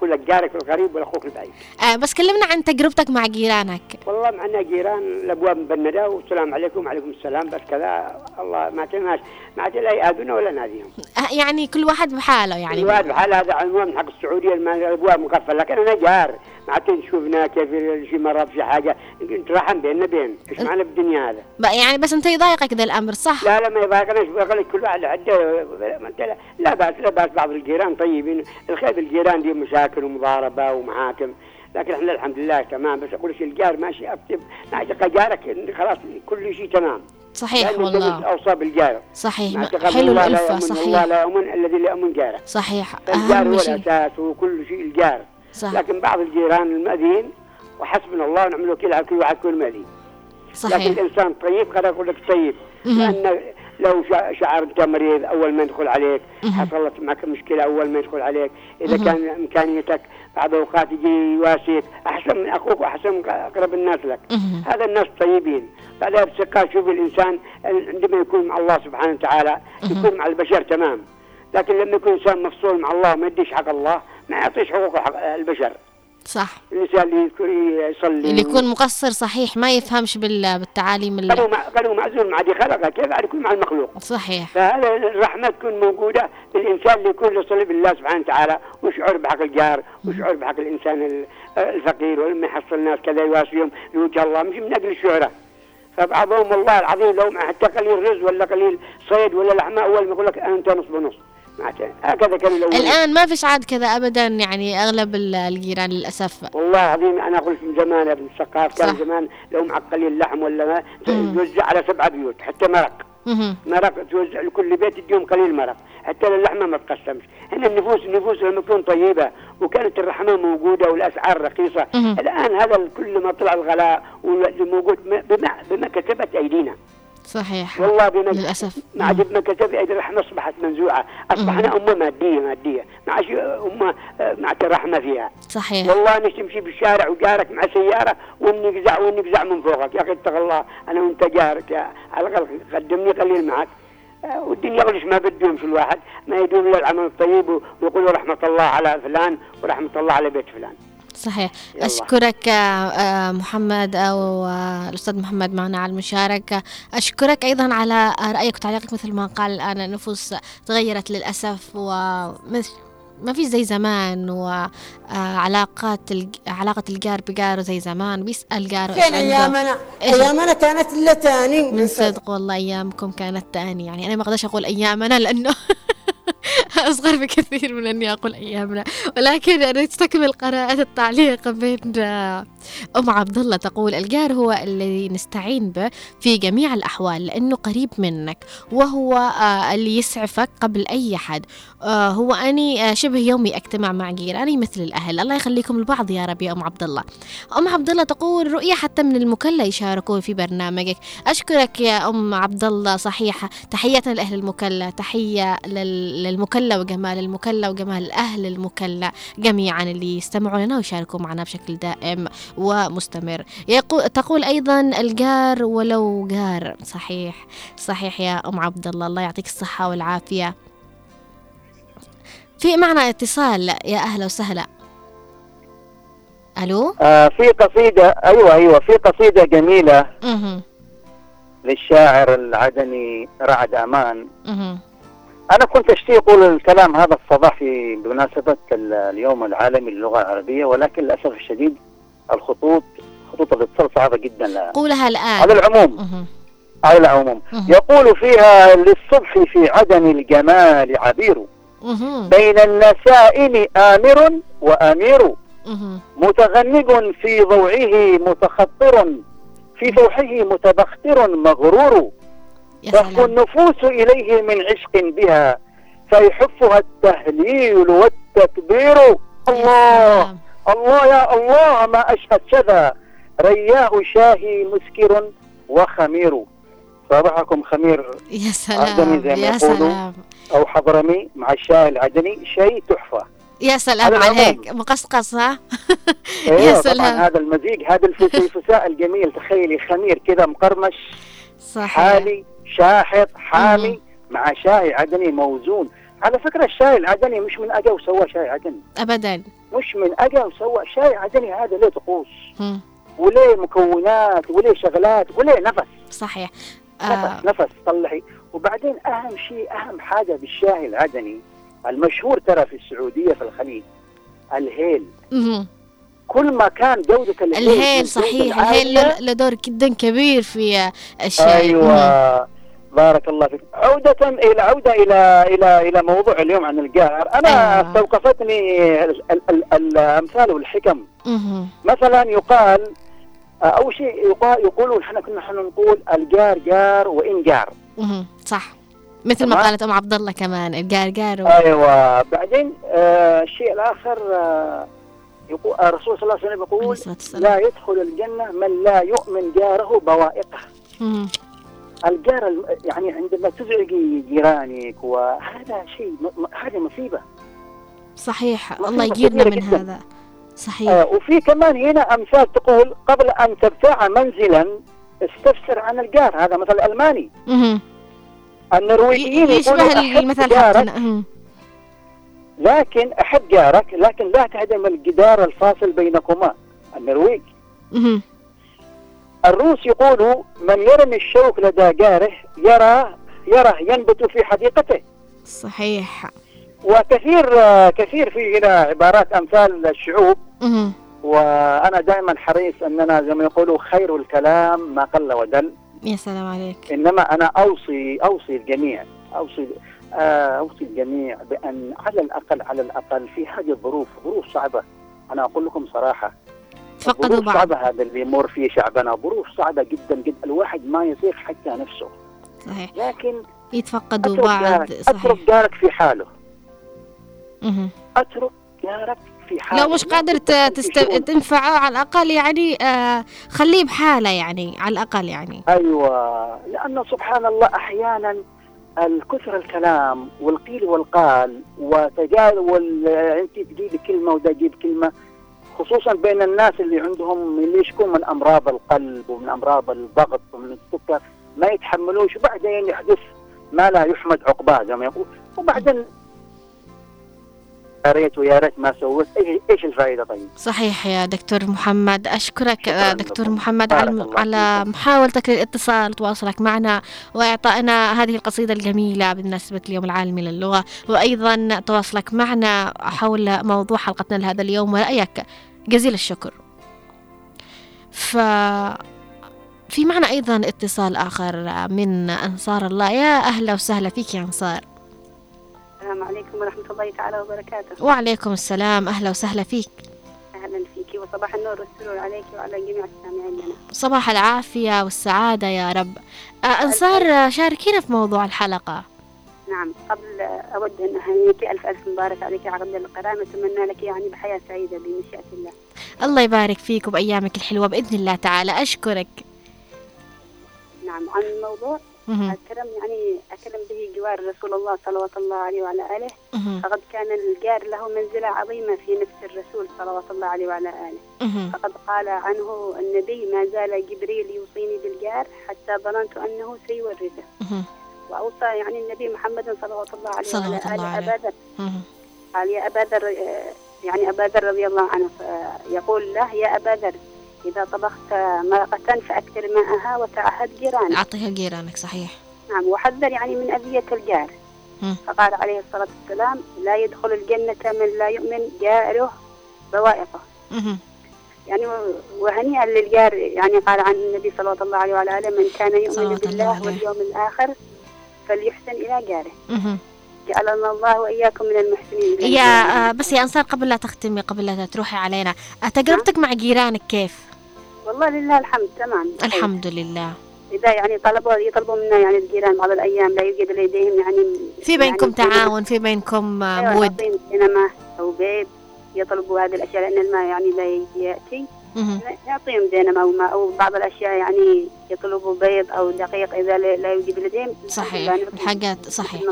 كل جارك القريب والاخوك البعيد.
آه بس كلمنا عن تجربتك مع جيرانك.
والله معنا جيران الأبواب مبندة والسلام عليكم وعليكم السلام بس كذا الله ما تناش ما لا يأذونا ولا ناديهم.
آه يعني كل واحد بحاله يعني.
كل واحد بحاله هذا عنوان حق السعودية الأبواب مقفلة لكن أنا جار ما شفنا كيف شي مره في حاجة. نترحم بيننا بين. إيش معنى بالدنيا هذا؟
يعني بس أنت يضايقك ذا الأمر صح؟
لا لا ما يضايقناش بقول كل واحد عنده لا باس لا بأس بعض الجيران طيبين. الخير الجيران دي مشاكل ومضاربة ومحاكم. لكن إحنا الحمد لله تمام. بس أقول لك الجار ماشي أكتب. نعتق جارك خلاص كل شيء تمام.
صحيح والله.
اوصى بالجار
صحيح. حلو الألفة صحيح.
الله لا يؤمن الذي لا يؤمن جاره.
صحيح.
الجار هو الأساس وكل شيء الجار. صح. لكن بعض الجيران المأذين وحسبنا الله ونعم الوكيل على كل واحد كل مأذين صحيح. لكن الإنسان طيب قد أقول لك طيب لأن لو شعر انت مريض أول ما يدخل عليك حصلت معك مشكلة أول ما يدخل عليك إذا كان إمكانيتك بعض الأوقات يجي يواسيك أحسن من أخوك وأحسن من أقرب الناس لك. هذا الناس طيبين. بعدها بسكة شوف الإنسان عندما يكون مع الله سبحانه وتعالى يكون مع البشر تمام. لكن لما يكون إنسان مفصول مع الله ما يديش حق الله ما يعطيش حقوق البشر.
صح.
الإنسان اللي يصلي.
اللي يكون مقصر صحيح ما يفهمش بالتعاليم
اللي قالوا قالوا معزول مع دي خلقه كيف عاد يكون مع المخلوق.
صحيح.
فهذا الرحمة تكون موجودة في الانسان اللي يكون يصلي بالله سبحانه وتعالى ويشعر بحق الجار ويشعر بحق الإنسان الفقير ولما يحصل الناس كذا يواسيهم لوجه الله مش من أجل الشهرة. فبعضهم والله العظيم لو حتى قليل رز ولا قليل صيد ولا لحمة أول ما يقول لك أنت نص بنص. هكذا كان
الأول الآن ما فيش عاد كذا أبدا يعني أغلب الجيران للأسف.
والله العظيم أنا أقول من زمان يا ابن الثقاف كان زمان لو معقلين لحم ولا ما يوزع على سبعة بيوت حتى مرق. مرق توزع لكل بيت يديهم قليل مرق حتى اللحمة ما تقسمش. هنا النفوس النفوس لما تكون طيبة وكانت الرحمة موجودة والأسعار رخيصة. الآن هذا كل ما طلع الغلاء واللي موجود بما, بما كتبت أيدينا.
صحيح.
والله
بما للأسف.
ما ما كتب ايدي الرحمه اصبحت منزوعة. أصبحنا أمة مادية مادية. ما عادش أمة ما عاد رحمه فيها.
صحيح.
والله انك تمشي بالشارع وجارك مع سيارة ونقزع ونقزع من فوقك. يا أخي اتق الله أنا وأنت جارك. يا على الأقل قدمني قليل معك. والدنيا غلش ما بدهم في الواحد. ما يدوم إلا العمل الطيب ويقولوا رحمة الله على فلان ورحمة الله على بيت فلان.
صحيح. يلا. أشكرك آه، محمد أو آه، الأستاذ محمد معنا على المشاركة. أشكرك أيضا على رأيك وتعليقك مثل ما قال الآن النفوس تغيرت للأسف ومثل ما في زي زمان وعلاقات آه، علاقة الجار بجاره زي زمان بيسأل جاره
فين أيامنا؟ أيامنا كانت إلا تاني.
من صدق والله أيامكم كانت تاني. يعني أنا ما أقدرش أقول أيامنا لأنه *laughs* *laughs* أصغر بكثير من أني أقول أيامنا. ولكن نستكمل قراءة التعليق بين أم عبد الله تقول الجار هو الذي نستعين به في جميع الأحوال لأنه قريب منك وهو آه، اللي يسعفك قبل أي حد. آه، هو أني آه، شبه يومي أجتمع مع جيراني مثل الأهل. الله يخليكم البعض يا رب يا أم عبد الله أم عبد الله تقول رؤية حتى من المكلا يشاركون في برنامجك. أشكرك يا أم عبد الله صحيحة تحية لأهل المكلا تحية للمكلا وجمال المكلا وجمال أهل المكلا جميعا اللي يستمعوا لنا ويشاركوا معنا بشكل دائم ومستمر. يقول تقول أيضا الجار ولو جار. صحيح. صحيح يا أم عبد الله الله يعطيك الصحة والعافية. في معنا اتصال. يا أهلا وسهلا. ألو؟
آه في قصيدة أيوة أيوة. في قصيدة جميلة
مه.
للشاعر العدني رعد أمان. مه. أنا كنت أشتي أقول الكلام هذا الصباح في بمناسبة اليوم العالمي للغة العربية ولكن للأسف الشديد الخطوط خطوط الاتصال صعبة جدا.
قولها الآن.
على العموم. على العموم. يقول فيها للصبح في عدن الجمال عبير. بين النسائم آمر وأمير. متغنج في ضوعه متخطر في فوحه متبختر مغرور. تهفو النفوس إليه من عشق بها فيحفها التهليل والتكبير. الله! يا الله ما أشهد كذا رياه شاهي مسكر وخمير. صباحكم خمير.
يا سلام زي ما يا سلام.
أو حضرمي مع الشاي العدني شيء تحفة.
يا سلام عليك. مقصقص ها؟
أيوة *laughs* يا سلام. هذا المزيج هذا الفساء الجميل. تخيلي خمير كذا مقرمش. صحيح. حالي شاحط حامي مع شاي عدني موزون. على فكرة الشاي العدني مش من أجا وسوى شاي عدني.
أبدا.
مش من أجا وسوى شاي عدني هذا له طقوس؟ وليه مكونات؟ وليه شغلات؟ وليه نفس؟
صحيح.
آه. نفس نفس طلعي. وبعدين أهم شيء أهم حاجة بالشاي العدني المشهور ترى في السعودية في الخليج الهيل.
مم.
كل ما كان جودة
الهيل الهيل صحيح الهيل له دور جدا كبير في الشاي.
أيوة. مم. بارك الله فيك. عودة إلى عودة إلى إلى إلى موضوع اليوم عن القهر. أنا أيوة. استوقفتني الأمثال والحكم.
مم.
مثلا يقال أول شيء يقال يقولون إحنا كنا إحنا نقول الجار جار وإن جار
صح. مثل ما قالت أم عبد الله كمان القارقار و...
أيوه. بعدين آه الشيء الآخر آه يقول الرسول صلى الله عليه وسلم يقول لا يدخل الجنة من لا يؤمن جاره بوائقه. الجار يعني عندما تزعجي جيرانك وهذا شيء هذه مصيبة.
صحيح. الله يجيرنا من جداً. هذا. صحيح. آه
وفي كمان هنا أمثال تقول قبل أن تبتاع منزلا استفسر عن الجار. هذا مثل ألماني.
مه.
النرويجيين
يشبه المثل حقنا
لكن أحب جارك لكن لا تهدم الجدار الفاصل بينكما. النرويج. الروس يقولوا من يرمي الشوك لدى جاره يرى يرى ينبت في حديقته.
صحيح.
وكثير كثير في هنا عبارات أمثال الشعوب. وأنا دائما حريص أننا زي ما يقولوا خير الكلام ما قل ودل.
يا سلام عليك.
إنما أنا أوصي أوصي الجميع أوصي آه، أوصي الجميع بأن على الأقل على الأقل في هذه الظروف ظروف صعبة. أنا أقول لكم صراحة
تفقدوا
بعض. صعبة هذا اللي يمر فيه شعبنا. ظروف صعبة جدا جدا. الواحد ما يطيق حتى نفسه.
صحيح.
لكن
يتفقدوا بعض.
صحيح. أترك جارك في حاله. أترك جارك في حاله.
لو مش قادر تست... تنفعه على الأقل يعني آه خليه بحاله يعني على الأقل يعني.
أيوة. لأنه سبحان الله أحيانا الكثر الكلام والقيل والقال وتجاوز أنت تجيب كلمة وده يجيب كلمة خصوصا بين الناس اللي عندهم اللي يشكون من أمراض القلب ومن أمراض الضغط ومن السكر ما يتحملوش وبعدين يحدث ما لا يحمد عقباه زي ما يقول. وبعدين يا ريت ويا ريت ما سويت. إيش الفائده طيب؟
صحيح يا دكتور محمد. أشكرك دكتور محمد على على محاولتك للاتصال وتواصلك معنا وإعطائنا هذه القصيدة الجميلة بالنسبة لليوم العالمي للغة. وأيضا تواصلك معنا حول موضوع حلقتنا لهذا اليوم ورأيك جزيل الشكر. ف في معنا أيضا اتصال آخر من أنصار الله. يا أهلا وسهلا فيك يا أنصار.
السلام عليكم ورحمة الله تعالى وبركاته.
وعليكم السلام. أهلا وسهلا فيك.
أهلا فيك وصباح النور والسرور عليك وعلى جميع السامعين لنا.
صباح العافية والسعادة يا رب. آه، أنصار شاركينا في موضوع الحلقة.
نعم قبل أود أن أهنيك ألف ألف مبارك عليك عقد القرآن أتمنى لك يعني بحياة سعيدة بمشيئة الله.
الله يبارك فيك وبأيامك الحلوة بإذن الله تعالى. أشكرك.
نعم عن الموضوع الكلام يعني أكلم به جوار رسول الله صلوات الله عليه وعلى آله. فقد كان الجار له منزلة عظيمة في نفس الرسول صلوات الله عليه وعلى آله. فقد قال عنه النبي ما زال جبريل يوصيني بالجار حتى ظننت أنه سيورثه. وأوصى يعني النبي محمد صلوات الله عليه وعلى آله أبا ذر قال يا أبا ذر يعني أبا ذر رضي الله عنه يقول له يا أبا ذر إذا طبخت مرقة فأكثر ماءها وتعهد جيرانك.
أعطيها لجيرانك صحيح.
نعم وحذر يعني من أذية الجار. فقال عليه الصلاة والسلام لا يدخل الجنة من لا يؤمن جاره بوائقه. يعني وهنيئا للجار يعني قال عن النبي صلى الله عليه وعلى آله من كان يؤمن بالله واليوم الآخر فليحسن إلى جاره. جعلنا الله وإياكم من المحسنين.
يا آه بس يا أنصار قبل لا تختمي قبل لا تروحي علينا تجربتك مع جيرانك كيف؟
والله لله الحمد تمام.
الحمد لله.
إذا يعني طلبوا يطلبوا منا يعني الجيران بعض الأيام لا يوجد لديهم يعني
في بينكم يعني تعاون في بينكم
أيوة
مود.
سينما أو بيت يطلبوا هذه الأشياء لأن الماء يعني لا يأتي. نعطيهم دينما أو ماء أو بعض الأشياء يعني يطلبوا بيض أو دقيق إذا لا يوجد لديهم.
صحيح. حاجات صحيح.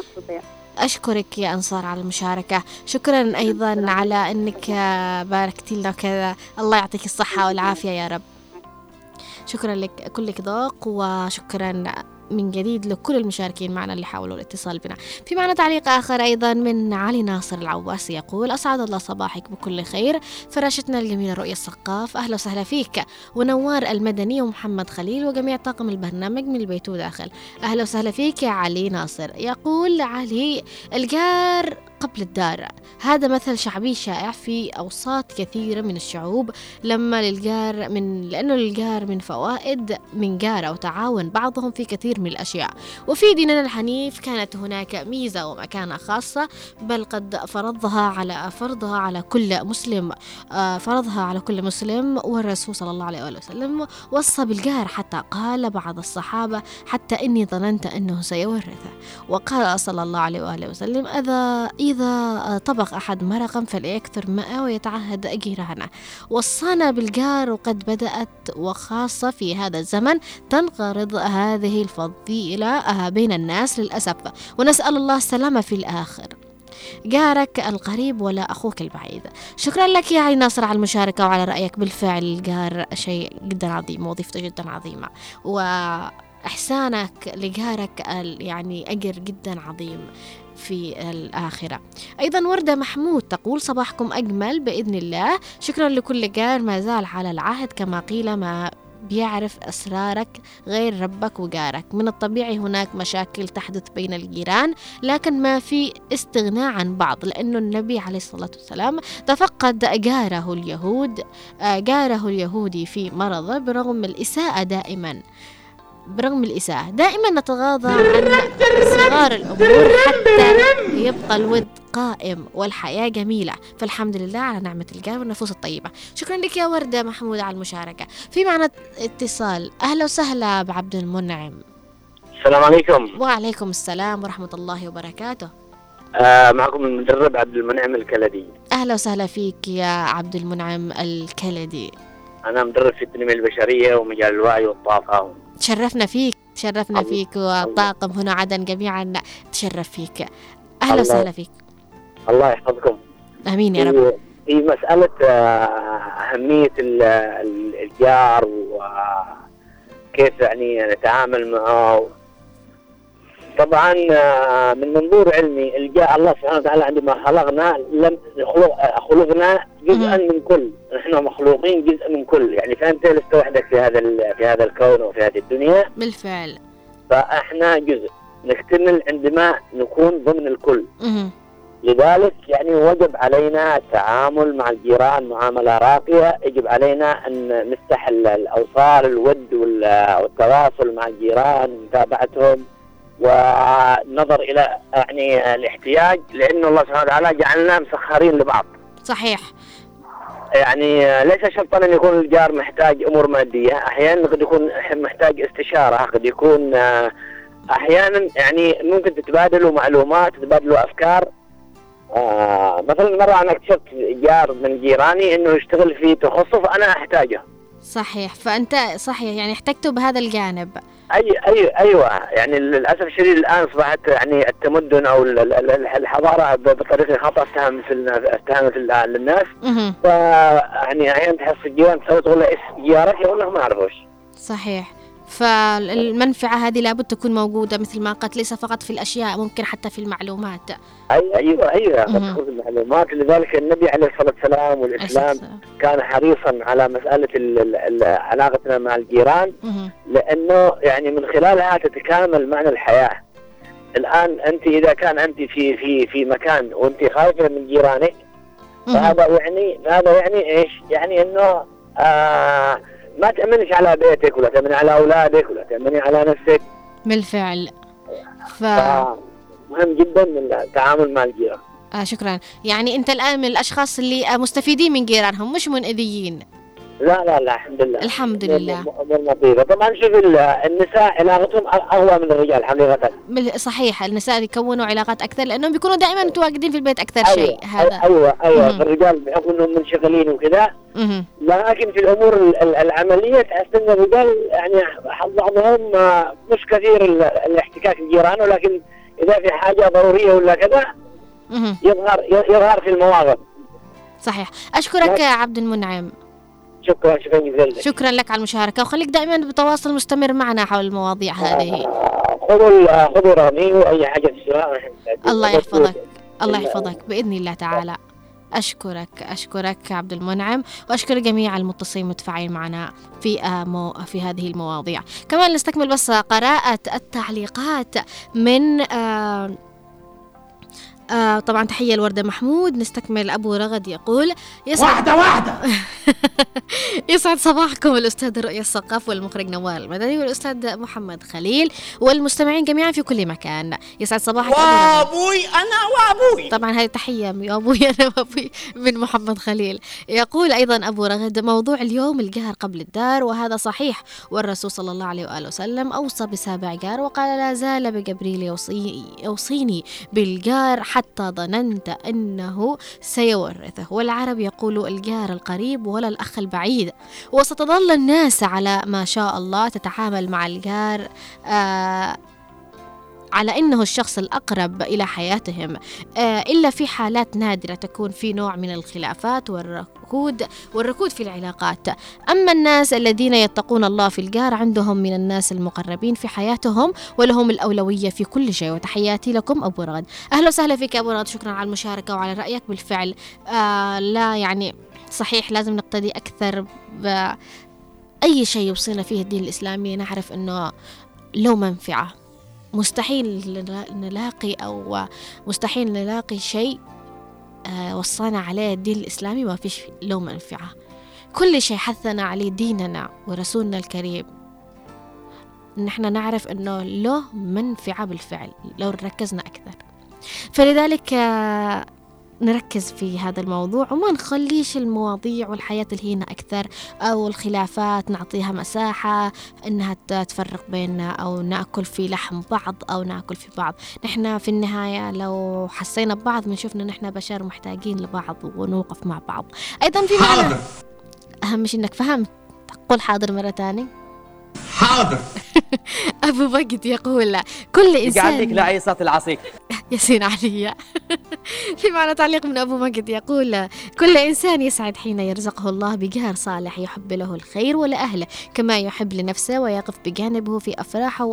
أشكرك يا أنصار على المشاركة. شكرا أيضا على أنك باركتي لنا كذا الله يعطيك الصحة والعافية يا رب. شكرا لك كلك ذوق وشكرا من جديد لكل المشاركين معنا اللي حاولوا الاتصال بنا. في معنا تعليق آخر أيضا من علي ناصر العواس يقول أسعد الله صباحك بكل خير. فراشتنا الجميلة رؤية السقاف أهلا وسهلا فيك. ونوار المدني ومحمد خليل وجميع طاقم البرنامج من البيت وداخل أهلا وسهلا فيك يا علي ناصر. يقول علي الجار قبل الدار. هذا مثل شعبي شائع في أوساط كثيرة من الشعوب لما للجار من لأنه للجار من فوائد من جارة وتعاون بعضهم في كثير من الأشياء. وفي ديننا الحنيف كانت هناك ميزة ومكانة خاصة بل قد فرضها على فرضها على كل مسلم آه، فرضها على كل مسلم والرسول صلى الله عليه وسلم وصى بالجار حتى قال بعض الصحابة حتى إني ظننت أنه سيورثه. وقال صلى الله عليه وآله وسلم إذا إذا طبخ أحد مرقا فليكثر ماءه ويتعهد جيرانه. وصانا بالجار وقد بدأت وخاصة في هذا الزمن تنقرض هذه الفضيلة بين الناس للأسف. ونسأل الله السلامة في الآخر. جارك القريب ولا أخوك البعيد. شكرا لك يا علي ناصر على المشاركة وعلى رأيك. بالفعل الجار شيء جدا عظيم وظيفته جدا عظيمة. وإحسانك لجارك يعني أجر جدا عظيم في الآخرة. أيضا وردة محمود تقول صباحكم أجمل بإذن الله. شكرا لكل جار ما زال على العهد كما قيل ما بيعرف أسرارك غير ربك وجارك من الطبيعي هناك مشاكل تحدث بين الجيران لكن ما في استغناء عن بعض لأنه النبي عليه الصلاة والسلام تفقد جاره اليهود آه، جاره اليهودي في مرضه برغم الإساءة دائما. برغم الإساءة دائما نتغاضى عن صغار الأمور حتى يبقى الود قائم والحياة جميلة. فالحمد لله على نعمة الجار والنفوس الطيبة. شكرا لك يا وردة محمود على المشاركة. في معنا اتصال. أهلا وسهلا بعبد المنعم.
السلام عليكم.
وعليكم السلام ورحمة الله وبركاته.
آه معكم المدرب عبد المنعم الكلدي.
أهلا وسهلا فيك يا عبد المنعم الكلدي.
أنا مدرب في التنمية البشرية ومجال الوعي والطاقة.
تشرفنا فيك تشرفنا. فيك والطاقم هنا عدن جميعا. تشرف فيك. أهلا وسهلا فيك.
الله يحفظكم.
آمين يا رب.
في مسألة آه، أهمية الجار وكيف يعني نتعامل معه. طبعا آه، من منظور علمي الجاء الله سبحانه وتعالى عندما خلقنا لم خلقنا جزءا من كل. نحن مخلوقين جزء من كل. يعني فانت لست وحدك في هذا في هذا الكون وفي هذه الدنيا؟
بالفعل.
فإحنا جزء. نكتمل عندما نكون ضمن الكل. لذلك يعني وجب علينا التعامل مع الجيران معاملة راقية. يجب علينا أن نفتح الأوصال الود والتواصل مع الجيران متابعتهم. ونظر إلى يعني الاحتياج لأنه الله سبحانه وتعالى جعلنا مسخرين لبعض.
صحيح.
يعني ليس شرطا أن يكون الجار محتاج أمور مادية أحيانا قد يكون محتاج استشارة قد يكون أحيانا يعني ممكن تتبادلوا معلومات تتبادلوا أفكار. آه مثلا مرة أنا اكتشفت جار من جيراني إنه يشتغل في تخصص أنا أحتاجه.
صحيح. فأنت صحيح يعني احتجته بهذا الجانب.
أي أي أيوة. يعني للأسف الشديد الآن أصبحت يعني التمدن أو الحضارة بطريقة خطأ استهمت استهمت للناس. ف يعني أحيانا تحس الجيران تقول له جارك يقول لك ما أعرفوش
صحيح. فالمنفعة هذه لابد تكون موجودة مثل ما قلت ليس فقط في الأشياء ممكن حتى في المعلومات.
أي أيوة أيوة. في المعلومات. لذلك النبي عليه الصلاة والسلام والإسلام كان حريصا على مسألة علاقتنا مع الجيران لأنه يعني من خلالها تتكامل معنى الحياة. الآن أنت إذا كان أنت في في في مكان وأنت خايفة من جيرانك فهذا يعني هذا يعني إيش؟ يعني إنه آه ما تأمنش على بيتك ولا تأمني على أولادك ولا تأمني على نفسك.
بالفعل.
ف... مهم جدا التعامل مع الجيران.
آه شكرا. يعني أنت الآن من الأشخاص اللي مستفيدين من جيرانهم مش منأذيين.
لا لا لا الحمد لله.
الحمد لله.
امور لطيفه طبعا شوف النساء علاقتهم أقوى من الرجال حقيقة.
صحيح النساء يكونوا علاقات أكثر لأنهم بيكونوا دائما متواجدين في البيت أكثر أيوة شيء.
هذا. أيوه أيوه. الرجال بحكم إنهم منشغلين وكذا لكن في الأمور العملية تحس إن الرجال يعني بعضهم مش كثير الاحتكاك بالجيران ولكن إذا في حاجة ضرورية ولا كذا يظهر يظهر في المواقف.
صحيح. أشكرك يا عبد المنعم.
شكرا شكرا جزيلا
شكرا لك على المشاركة وخليك دائما بتواصل مستمر معنا حول المواضيع هذه.
خذوا خذوا رقمي وأي حاجة تشتريها
الله يحفظك الله يحفظك بإذن الله تعالى. أشكرك أشكرك عبد المنعم وأشكر جميع المتصلين متفاعلين معنا في مو في هذه المواضيع. كمان نستكمل بس قراءة التعليقات من آه آه طبعا تحية لوردة محمود نستكمل أبو رغد يقول
يسعد واحدة واحدة. *laughs*
يسعد صباحكم الأستاذ رؤية الثقاف والمخرج نوال المدني والأستاذ محمد خليل والمستمعين جميعا في كل مكان. يسعد صباحك
وأبوي أنا وأبوي.
طبعا هذه تحية من أبوي *laughs* أنا وأبوي من محمد خليل. يقول أيضا أبو رغد موضوع اليوم الجهر قبل الدار وهذا صحيح. والرسول صلى الله عليه وآله وسلم أوصى بسابع جار وقال لا زال بجبريل يوصي يوصيني بالجار حتى ظننت أنه سيورثه. والعرب يقول الجار القريب ولا الأخ البعيد. وستظل الناس على ما شاء الله تتعامل مع الجار آه على إنه الشخص الأقرب إلى حياتهم. آه، إلا في حالات نادرة تكون في نوع من الخلافات والركود والركود في العلاقات. أما الناس الذين يتقون الله في الجار عندهم من الناس المقربين في حياتهم ولهم الأولوية في كل شيء. وتحياتي لكم أبو رغد أهلا وسهلا فيك أبو رغد شكرا على المشاركة وعلى رأيك. بالفعل آه لا يعني صحيح لازم نقتدي أكثر بأي شيء يوصينا فيه الدين الإسلامي. نعرف أنه له منفعة. مستحيل نلاقي أو مستحيل نلاقي شيء آه، وصانا عليه الدين الإسلامي ما فيش له منفعة. كل شيء حثنا عليه ديننا ورسولنا الكريم. نحن نعرف أنه له منفعة بالفعل لو ركزنا أكثر. فلذلك آه، نركز في هذا الموضوع وما نخليش المواضيع والحياة الهينة أكثر أو الخلافات نعطيها مساحة إنها تفرق بيننا أو نأكل في لحم بعض أو نأكل في بعض. نحن في النهاية لو حسينا ببعض بنشوف إن نحن بشر محتاجين لبعض ونوقف مع بعض. أيضا في معنى أهم شيء إنك فهمت. قل حاضر مرة ثانية.
حاضر. *laughs*
أبو مجد يقول كل إنسان
عندك لعيصة العصيك *laughs*
ياسين علي. *laughs* في معنى تعليق من أبو مجد يقول كل إنسان يسعد حين يرزقه الله بجار صالح يحب له الخير ولأهله كما يحب لنفسه ويقف بجانبه في أفراحه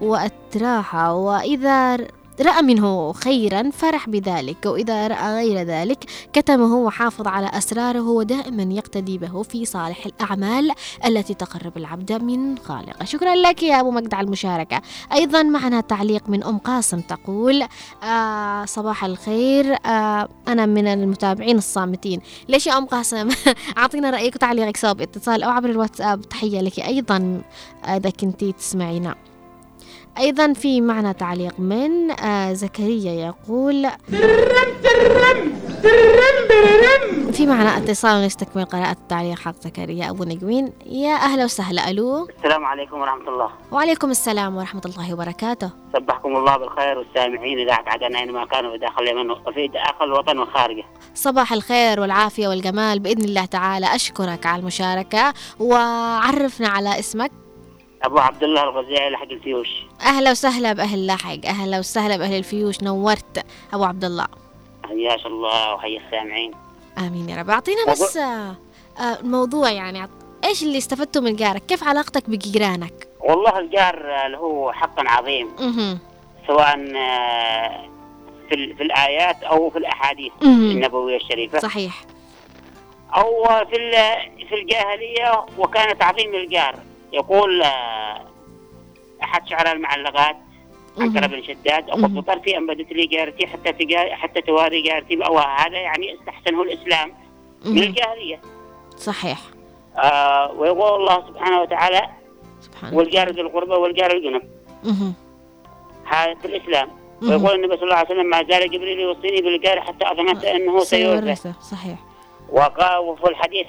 وأتراحه. وإذا رأى منه خيرا فرح بذلك. وإذا رأى غير ذلك كتمه وحافظ على أسراره ودائما يقتدي به في صالح الأعمال التي تقرب العبد من خالقه. شكرا لك يا أبو مجد على المشاركة. أيضا معنا تعليق من أم قاسم تقول آه صباح الخير. آه أنا من المتابعين الصامتين. ليش يا أم قاسم؟ *laughs* أعطينا رأيك وتعليقك سواء باتصال أو عبر الواتساب. تحية لك أيضا. إذا كنتي تسمعينا. أيضا في معنا تعليق من آه زكريا يقول في معنا اتصال ونستكمل قراءة التعليق حق زكريا أبو نجوين يا أهلا وسهلا. ألو.
السلام عليكم ورحمة الله.
وعليكم السلام ورحمة الله وبركاته.
صبحكم الله بالخير والسامعين إذاعة عدن أينما كانوا في داخل اليمن وفي داخل الوطن وخارجه.
صباح الخير والعافية والجمال. بإذن الله تعالى أشكرك على المشاركة. وعرفنا على اسمك.
أبو عبد الله الغزالي حق الفيوش.
أهلا وسهلا بأهل لاحق أهلا وسهلا بأهل الفيوش نورت أبو عبد الله.
حياك الله وحيا السامعين.
آمين يا رب. أعطينا بس آه، الموضوع يعني إيش اللي استفدته من جارك كيف علاقتك بجيرانك؟
والله الجار له حق عظيم. سواء آه، في في الآيات أو في الأحاديث النبوية الشريفة.
صحيح.
أو في في الجاهلية وكان تعظيم الجار يقول آه، أحد شعراء المعلقات عنتر بن شداد أقول بطرفي أن بدت لي جارتي حتى تجا حتى تواري جارتي أو هذا يعني استحسنه الإسلام من الجاهلية.
صحيح.
آه ويقول الله سبحانه وتعالى سبحانه والجار ذي القربى والجار الجنب. هذا في الإسلام. ويقول النبي صلى الله عليه وسلم ما زال جبريل يوصيني بالجار حتى أظننت أنه سيورثه.
صحيح.
وقال وفي الحديث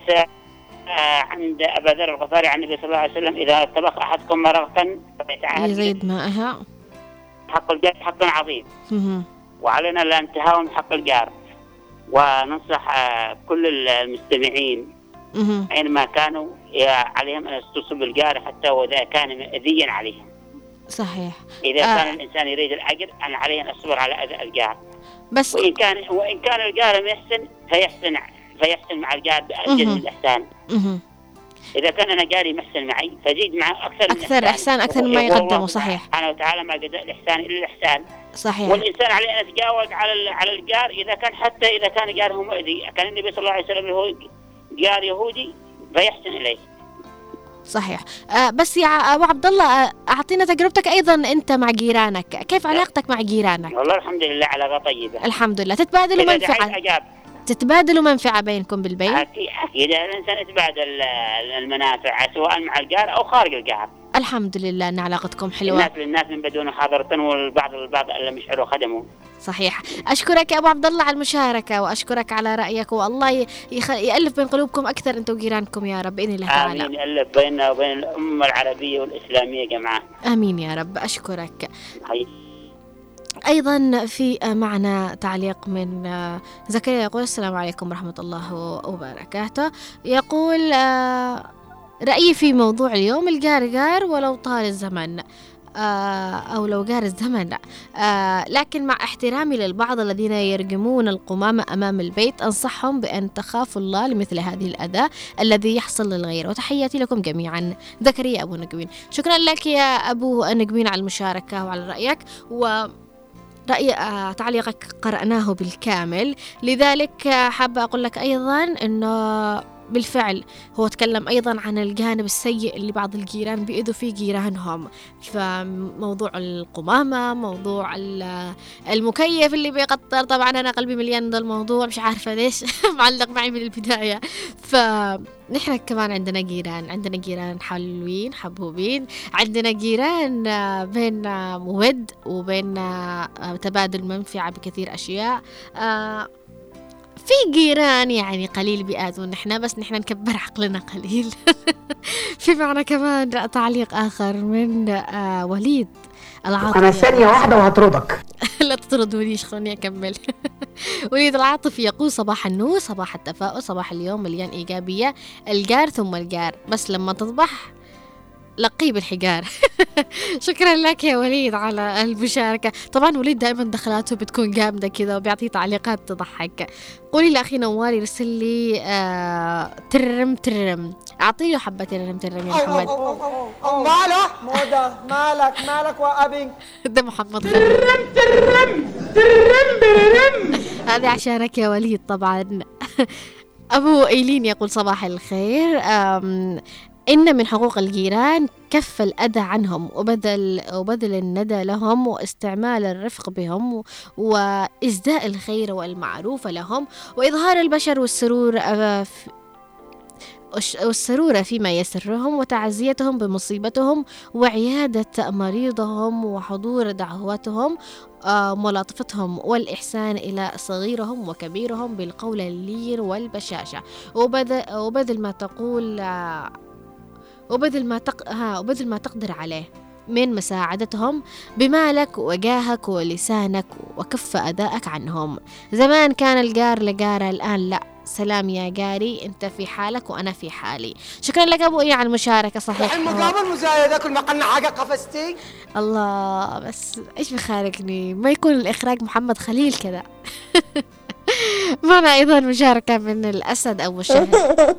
عند أبا ذر الغفاري عن النبي صلى الله عليه وسلم إذا طبخ أحدكم
مرقة يزيد ماءها
حق الجار حق عظيم. وعلينا الانتهاء من حق الجار. وننصح آه، كل المستمعين أينما كانوا عليهم أن يستصوا بالجار حتى وإذا كان اذيا عليهم.
صحيح.
إذا آه. كان الإنسان يريد الأجر أن عليه أن يصبر على اذى الجار. بس وإن كان وإن كان الجار يحسن فيحسن فيحسن مع الجار بأجل من الإحسان. إذا كان أنا جاري محسن معي فزيد معه أكثر
من أكثر إحسان أكثر مما يقدمه صحيح.
سبحانه وتعالى ما جزاء الإحسان إلا الإحسان.
صحيح.
والإنسان عليه أن يتجاوز على على الجار إذا كان حتى إذا كان جاره مؤذي. كان النبي صلى الله عليه وسلم هو جار يهودي فيحسن إليه.
صحيح. آه بس يا أبو عبد الله آه، أعطينا تجربتك أيضا أنت مع جيرانك. كيف علاقتك مع جيرانك؟
والله الحمد لله علاقه طيبة.
الحمد لله. تتبادلوا منفعه تتبادلوا منفعة بينكم بالبيت؟
أكيد أكيد. الانسان يتبادل المنافع سواء مع الجار أو خارج الجار
الحمد لله إن علاقتكم حلوة.
الناس للناس من بدون حاضرة والبعض البعض اللي يشعروا خدموا.
صحيح. أشكرك يا أبو عبد الله على المشاركة وأشكرك على رأيك والله يخ... يألف بين قلوبكم أكثر أنتم وجيرانكم يا رب بإذن الله تعالى.
آمين. يألف بيننا وبين الأمة العربية والإسلامية جمعاء
آمين يا رب. أشكرك. حي. أيضا في معنا تعليق من زكريا يقول السلام عليكم ورحمة الله وبركاته. يقول رأيي في موضوع اليوم الجار ولو طال الزمن. آه، أو لو جار الزمن آه، لكن مع احترامي للبعض الذين يرجمون القمامة أمام البيت أنصحهم بأن تخافوا الله لمثل هذه الأذى الذي يحصل للغير. وتحياتي لكم جميعا. زكريا أبو نقوين شكرا لك يا أبو نقوين على المشاركة وعلى رأيك. و رأي آه، تعليقك قرأناه بالكامل. لذلك حابة أقول لك أيضا أنه بالفعل هو تكلم أيضا عن الجانب السيء اللي بعض الجيران بيأذوا فيه جيرانهم. فموضوع القمامة موضوع المكيف اللي بيقطر طبعا أنا قلبي مليان ذا الموضوع مش عارفة ليش *laughs* معلق معي من البداية. فنحن كمان عندنا جيران عندنا جيران حلوين حبوبين عندنا جيران بين مود وبين تبادل منفعة بكثير أشياء. آه، في جيران يعني قليل بيأذون نحن بس نحن نكبر عقلنا قليل. *laughs* في معنا كمان تعليق آخر من آه وليد
العاطفي. أنا ثانية واحدة وهطردك. *laughs*
لا تطردونيش خلوني أكمل. *laughs* وليد العاطفي يقول صباح النور صباح التفاؤل صباح اليوم مليان إيجابية الجار ثم الجار. بس لما تصبح لقيه بالحجار *laughs* شكرا لك يا وليد على المشاركة. طبعا وليد دائما دخلاته بتكون جامدة كذا وبيعطي تعليقات تضحك. قولي لأخي نوار يرسل لي آه ترم ترم. أعطيه حبة ترم ترم يا محمد.
مالك؟ مودة مالك. مالك وأبي. *laughs*
ده محمد
ترم ترم. ترم ترم
هذه عشانك يا وليد طبعا. *laughs* أبو إيلين يقول صباح الخير. إن من حقوق الجيران كف الأذى عنهم وبذل وبذل الندى لهم واستعمال الرفق بهم وإزداء الخير والمعروف لهم وإظهار البشر والسرور آه، والسرور فيما يسرهم وتعزيتهم بمصيبتهم وعيادة مريضهم وحضور دعواتهم آه، ملاطفتهم والإحسان إلى صغيرهم وكبيرهم بالقول اللين والبشاشة. وبذل ما تقول وبذل ما تق... ها وبذل ما تقدر عليه من مساعدتهم بمالك وجاهك ولسانك وكف أدائك عنهم. زمان كان الجار لجارة الآن لا. سلام يا جاري أنت في حالك وأنا في حالي. شكرا لك ابو إيه على المشاركة صحيح.
المقابل مزايده كل ما قلنا حاجة قفزتي.
الله بس إيش بخارجني ما يكون الإخراج محمد خليل كذا. *laughs* معنا أيضا مشاركة من الأسد أبو شهر *laughs*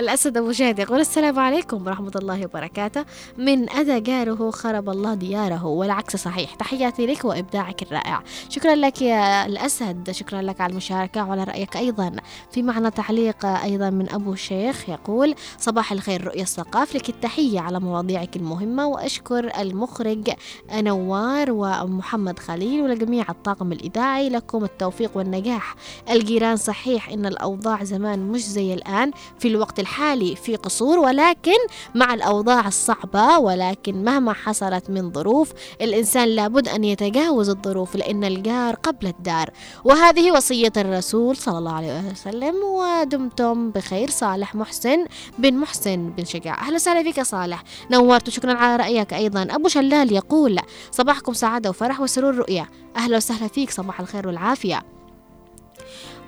الأسد أبو شهد يقول السلام عليكم ورحمة الله وبركاته. من أذى جاره خرب الله دياره والعكس صحيح. تحياتي لك وإبداعك الرائع. شكرا لك يا الأسد. شكرا لك على المشاركة وعلى رأيك أيضا. في معنى تعليق أيضا من أبو شيخ يقول صباح الخير رؤية الثقاف. لك التحية على مواضيعك المهمة وأشكر المخرج نوار ومحمد خليل ولجميع الطاقم الإذاعي. لكم التوفيق والنجاح. الجيران صحيح إن الأوضاع زمان مش زي الآن. في الوقت الحالي في قصور ولكن مع الأوضاع الصعبة ولكن مهما حصلت من ظروف الإنسان لابد أن يتجاوز الظروف لأن الجار قبل الدار. وهذه وصية الرسول صلى الله عليه وسلم ودمتم بخير صالح محسن بن محسن بن شجاع. أهلا وسهلا فيك صالح. نورت وشكرا على رأيك أيضا. أبو شلال يقول صباحكم سعادة وفرح وسرور رؤيا. أهلا وسهلا فيك صباح الخير والعافية.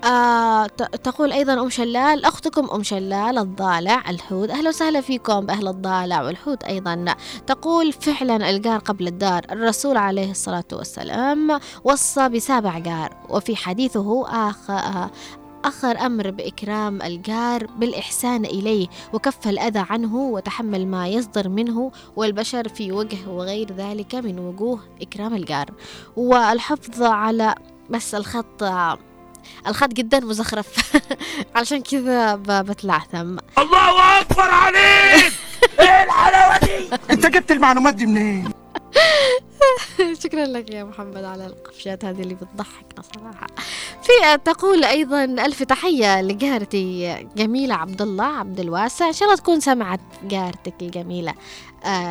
آه تقول أيضا أم شلال أختكم أم شلال الضالع الحوت. أهلا وسهلا فيكم بأهل الضالع والحوت أيضا. تقول فعلا الجار قبل الدار الرسول عليه الصلاة والسلام وصى بسابع جار وفي حديثه آخر أخر أمر بإكرام الجار بالإحسان إليه وكف الأذى عنه وتحمل ما يصدر منه والبشر في وجه وغير ذلك من وجوه إكرام الجار والحفظ على بس الخط الخط جدا مزخرف *laughs* علشان كذا بتلعثم
الله أكبر عليك! *laughs* إيه الحلاوة دي؟ أنت جبت المعلومات دي منين؟ *laughs*
شكرا لك يا محمد على القفشات هذه اللي بتضحكنا صراحة. في تقول أيضا ألف تحية لجارتي جميلة عبد الله عبد الواسع. إن شاء الله تكون سمعت جارتك الجميلة.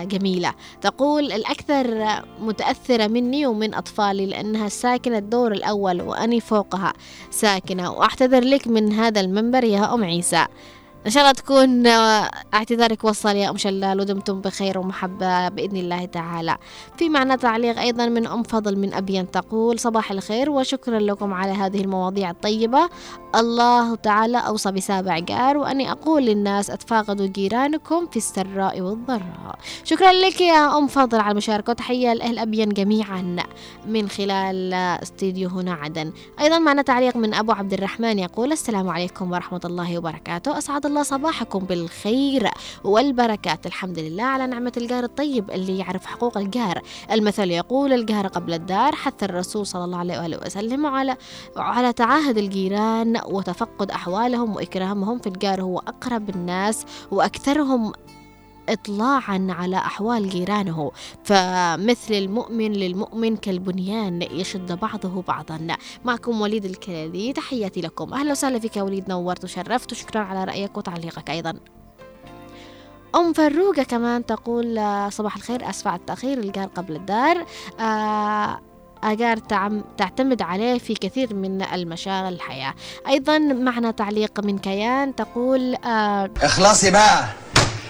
جميلة. تقول الأكثر متأثرة مني ومن أطفالي لأنها ساكنة الدور الأول وأني فوقها. ساكنة وأعتذر لك من هذا المنبر يا أم عيسى. إن شاء الله تكون آه، اعتذارك وصل يا أم شلال ودمتم بخير ومحبة بإذن الله تعالى. في معنا تعليق أيضا من أم فضل من أبين تقول صباح الخير وشكرا لكم على هذه المواضيع الطيبة. الله تعالى أوصى بسابع جار وأني أقول للناس أتفاقدوا جيرانكم في السراء والضراء. شكرا لك يا أم فضل على المشاركة وتحية لأهل أبين جميعا من خلال استديو هنا عدن. أيضا معنا تعليق من أبو عبد الرحمن يقول السلام عليكم ورحمة الله وبركاته. أسعد الله صباحكم بالخير والبركات. الحمد لله على نعمة الجار الطيب اللي يعرف حقوق الجار. المثل يقول الجار قبل الدار حث الرسول صلى الله عليه وآله وسلم على على تعاهد الجيران وتفقد أحوالهم وإكرامهم في الجار. هو أقرب الناس وأكثرهم إطلاعا على أحوال جيرانه فمثل المؤمن للمؤمن كالبنيان يشد بعضه بعضا. معكم وليد الكلالي تحياتي لكم. أهلا وسهلا فيك يا وليد نورت وشرفت وشكرا على رأيك وتعليقك أيضا. أم فروقة كمان تقول صباح الخير أسفع على التأخير الجار قبل الدار. آه أجار تعتمد عليه في كثير من المشاغل الحياة. أيضا معنا تعليق من كيان تقول آه
اخلصي بقى.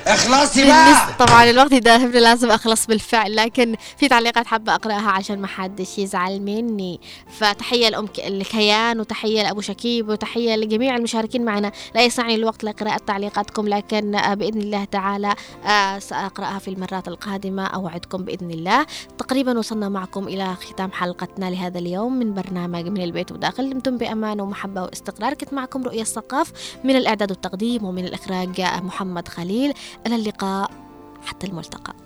اخلصي بقى
طبعا الوقت يداهمني لازم أخلص بالفعل. لكن في تعليقات حابة أقرأها عشان ما حدش يزعل مني. فتحية لأم الكيان وتحية لأبو شكيب وتحية لجميع المشاركين معنا. لا يسعني الوقت لقراءة تعليقاتكم لكن آه، بإذن الله تعالى آه، سأقرأها في المرات القادمة. أوعدكم بإذن الله. تقريبا وصلنا معكم إلى ختام حلقتنا لهذا اليوم من برنامج من البيت وداخل. دمتم بأمان ومحبة واستقرار. كنت معكم رؤيا الثقاف من الإعداد والتقديم ومن الإخراج محمد خليل. إلى اللقاء حتى الملتقى.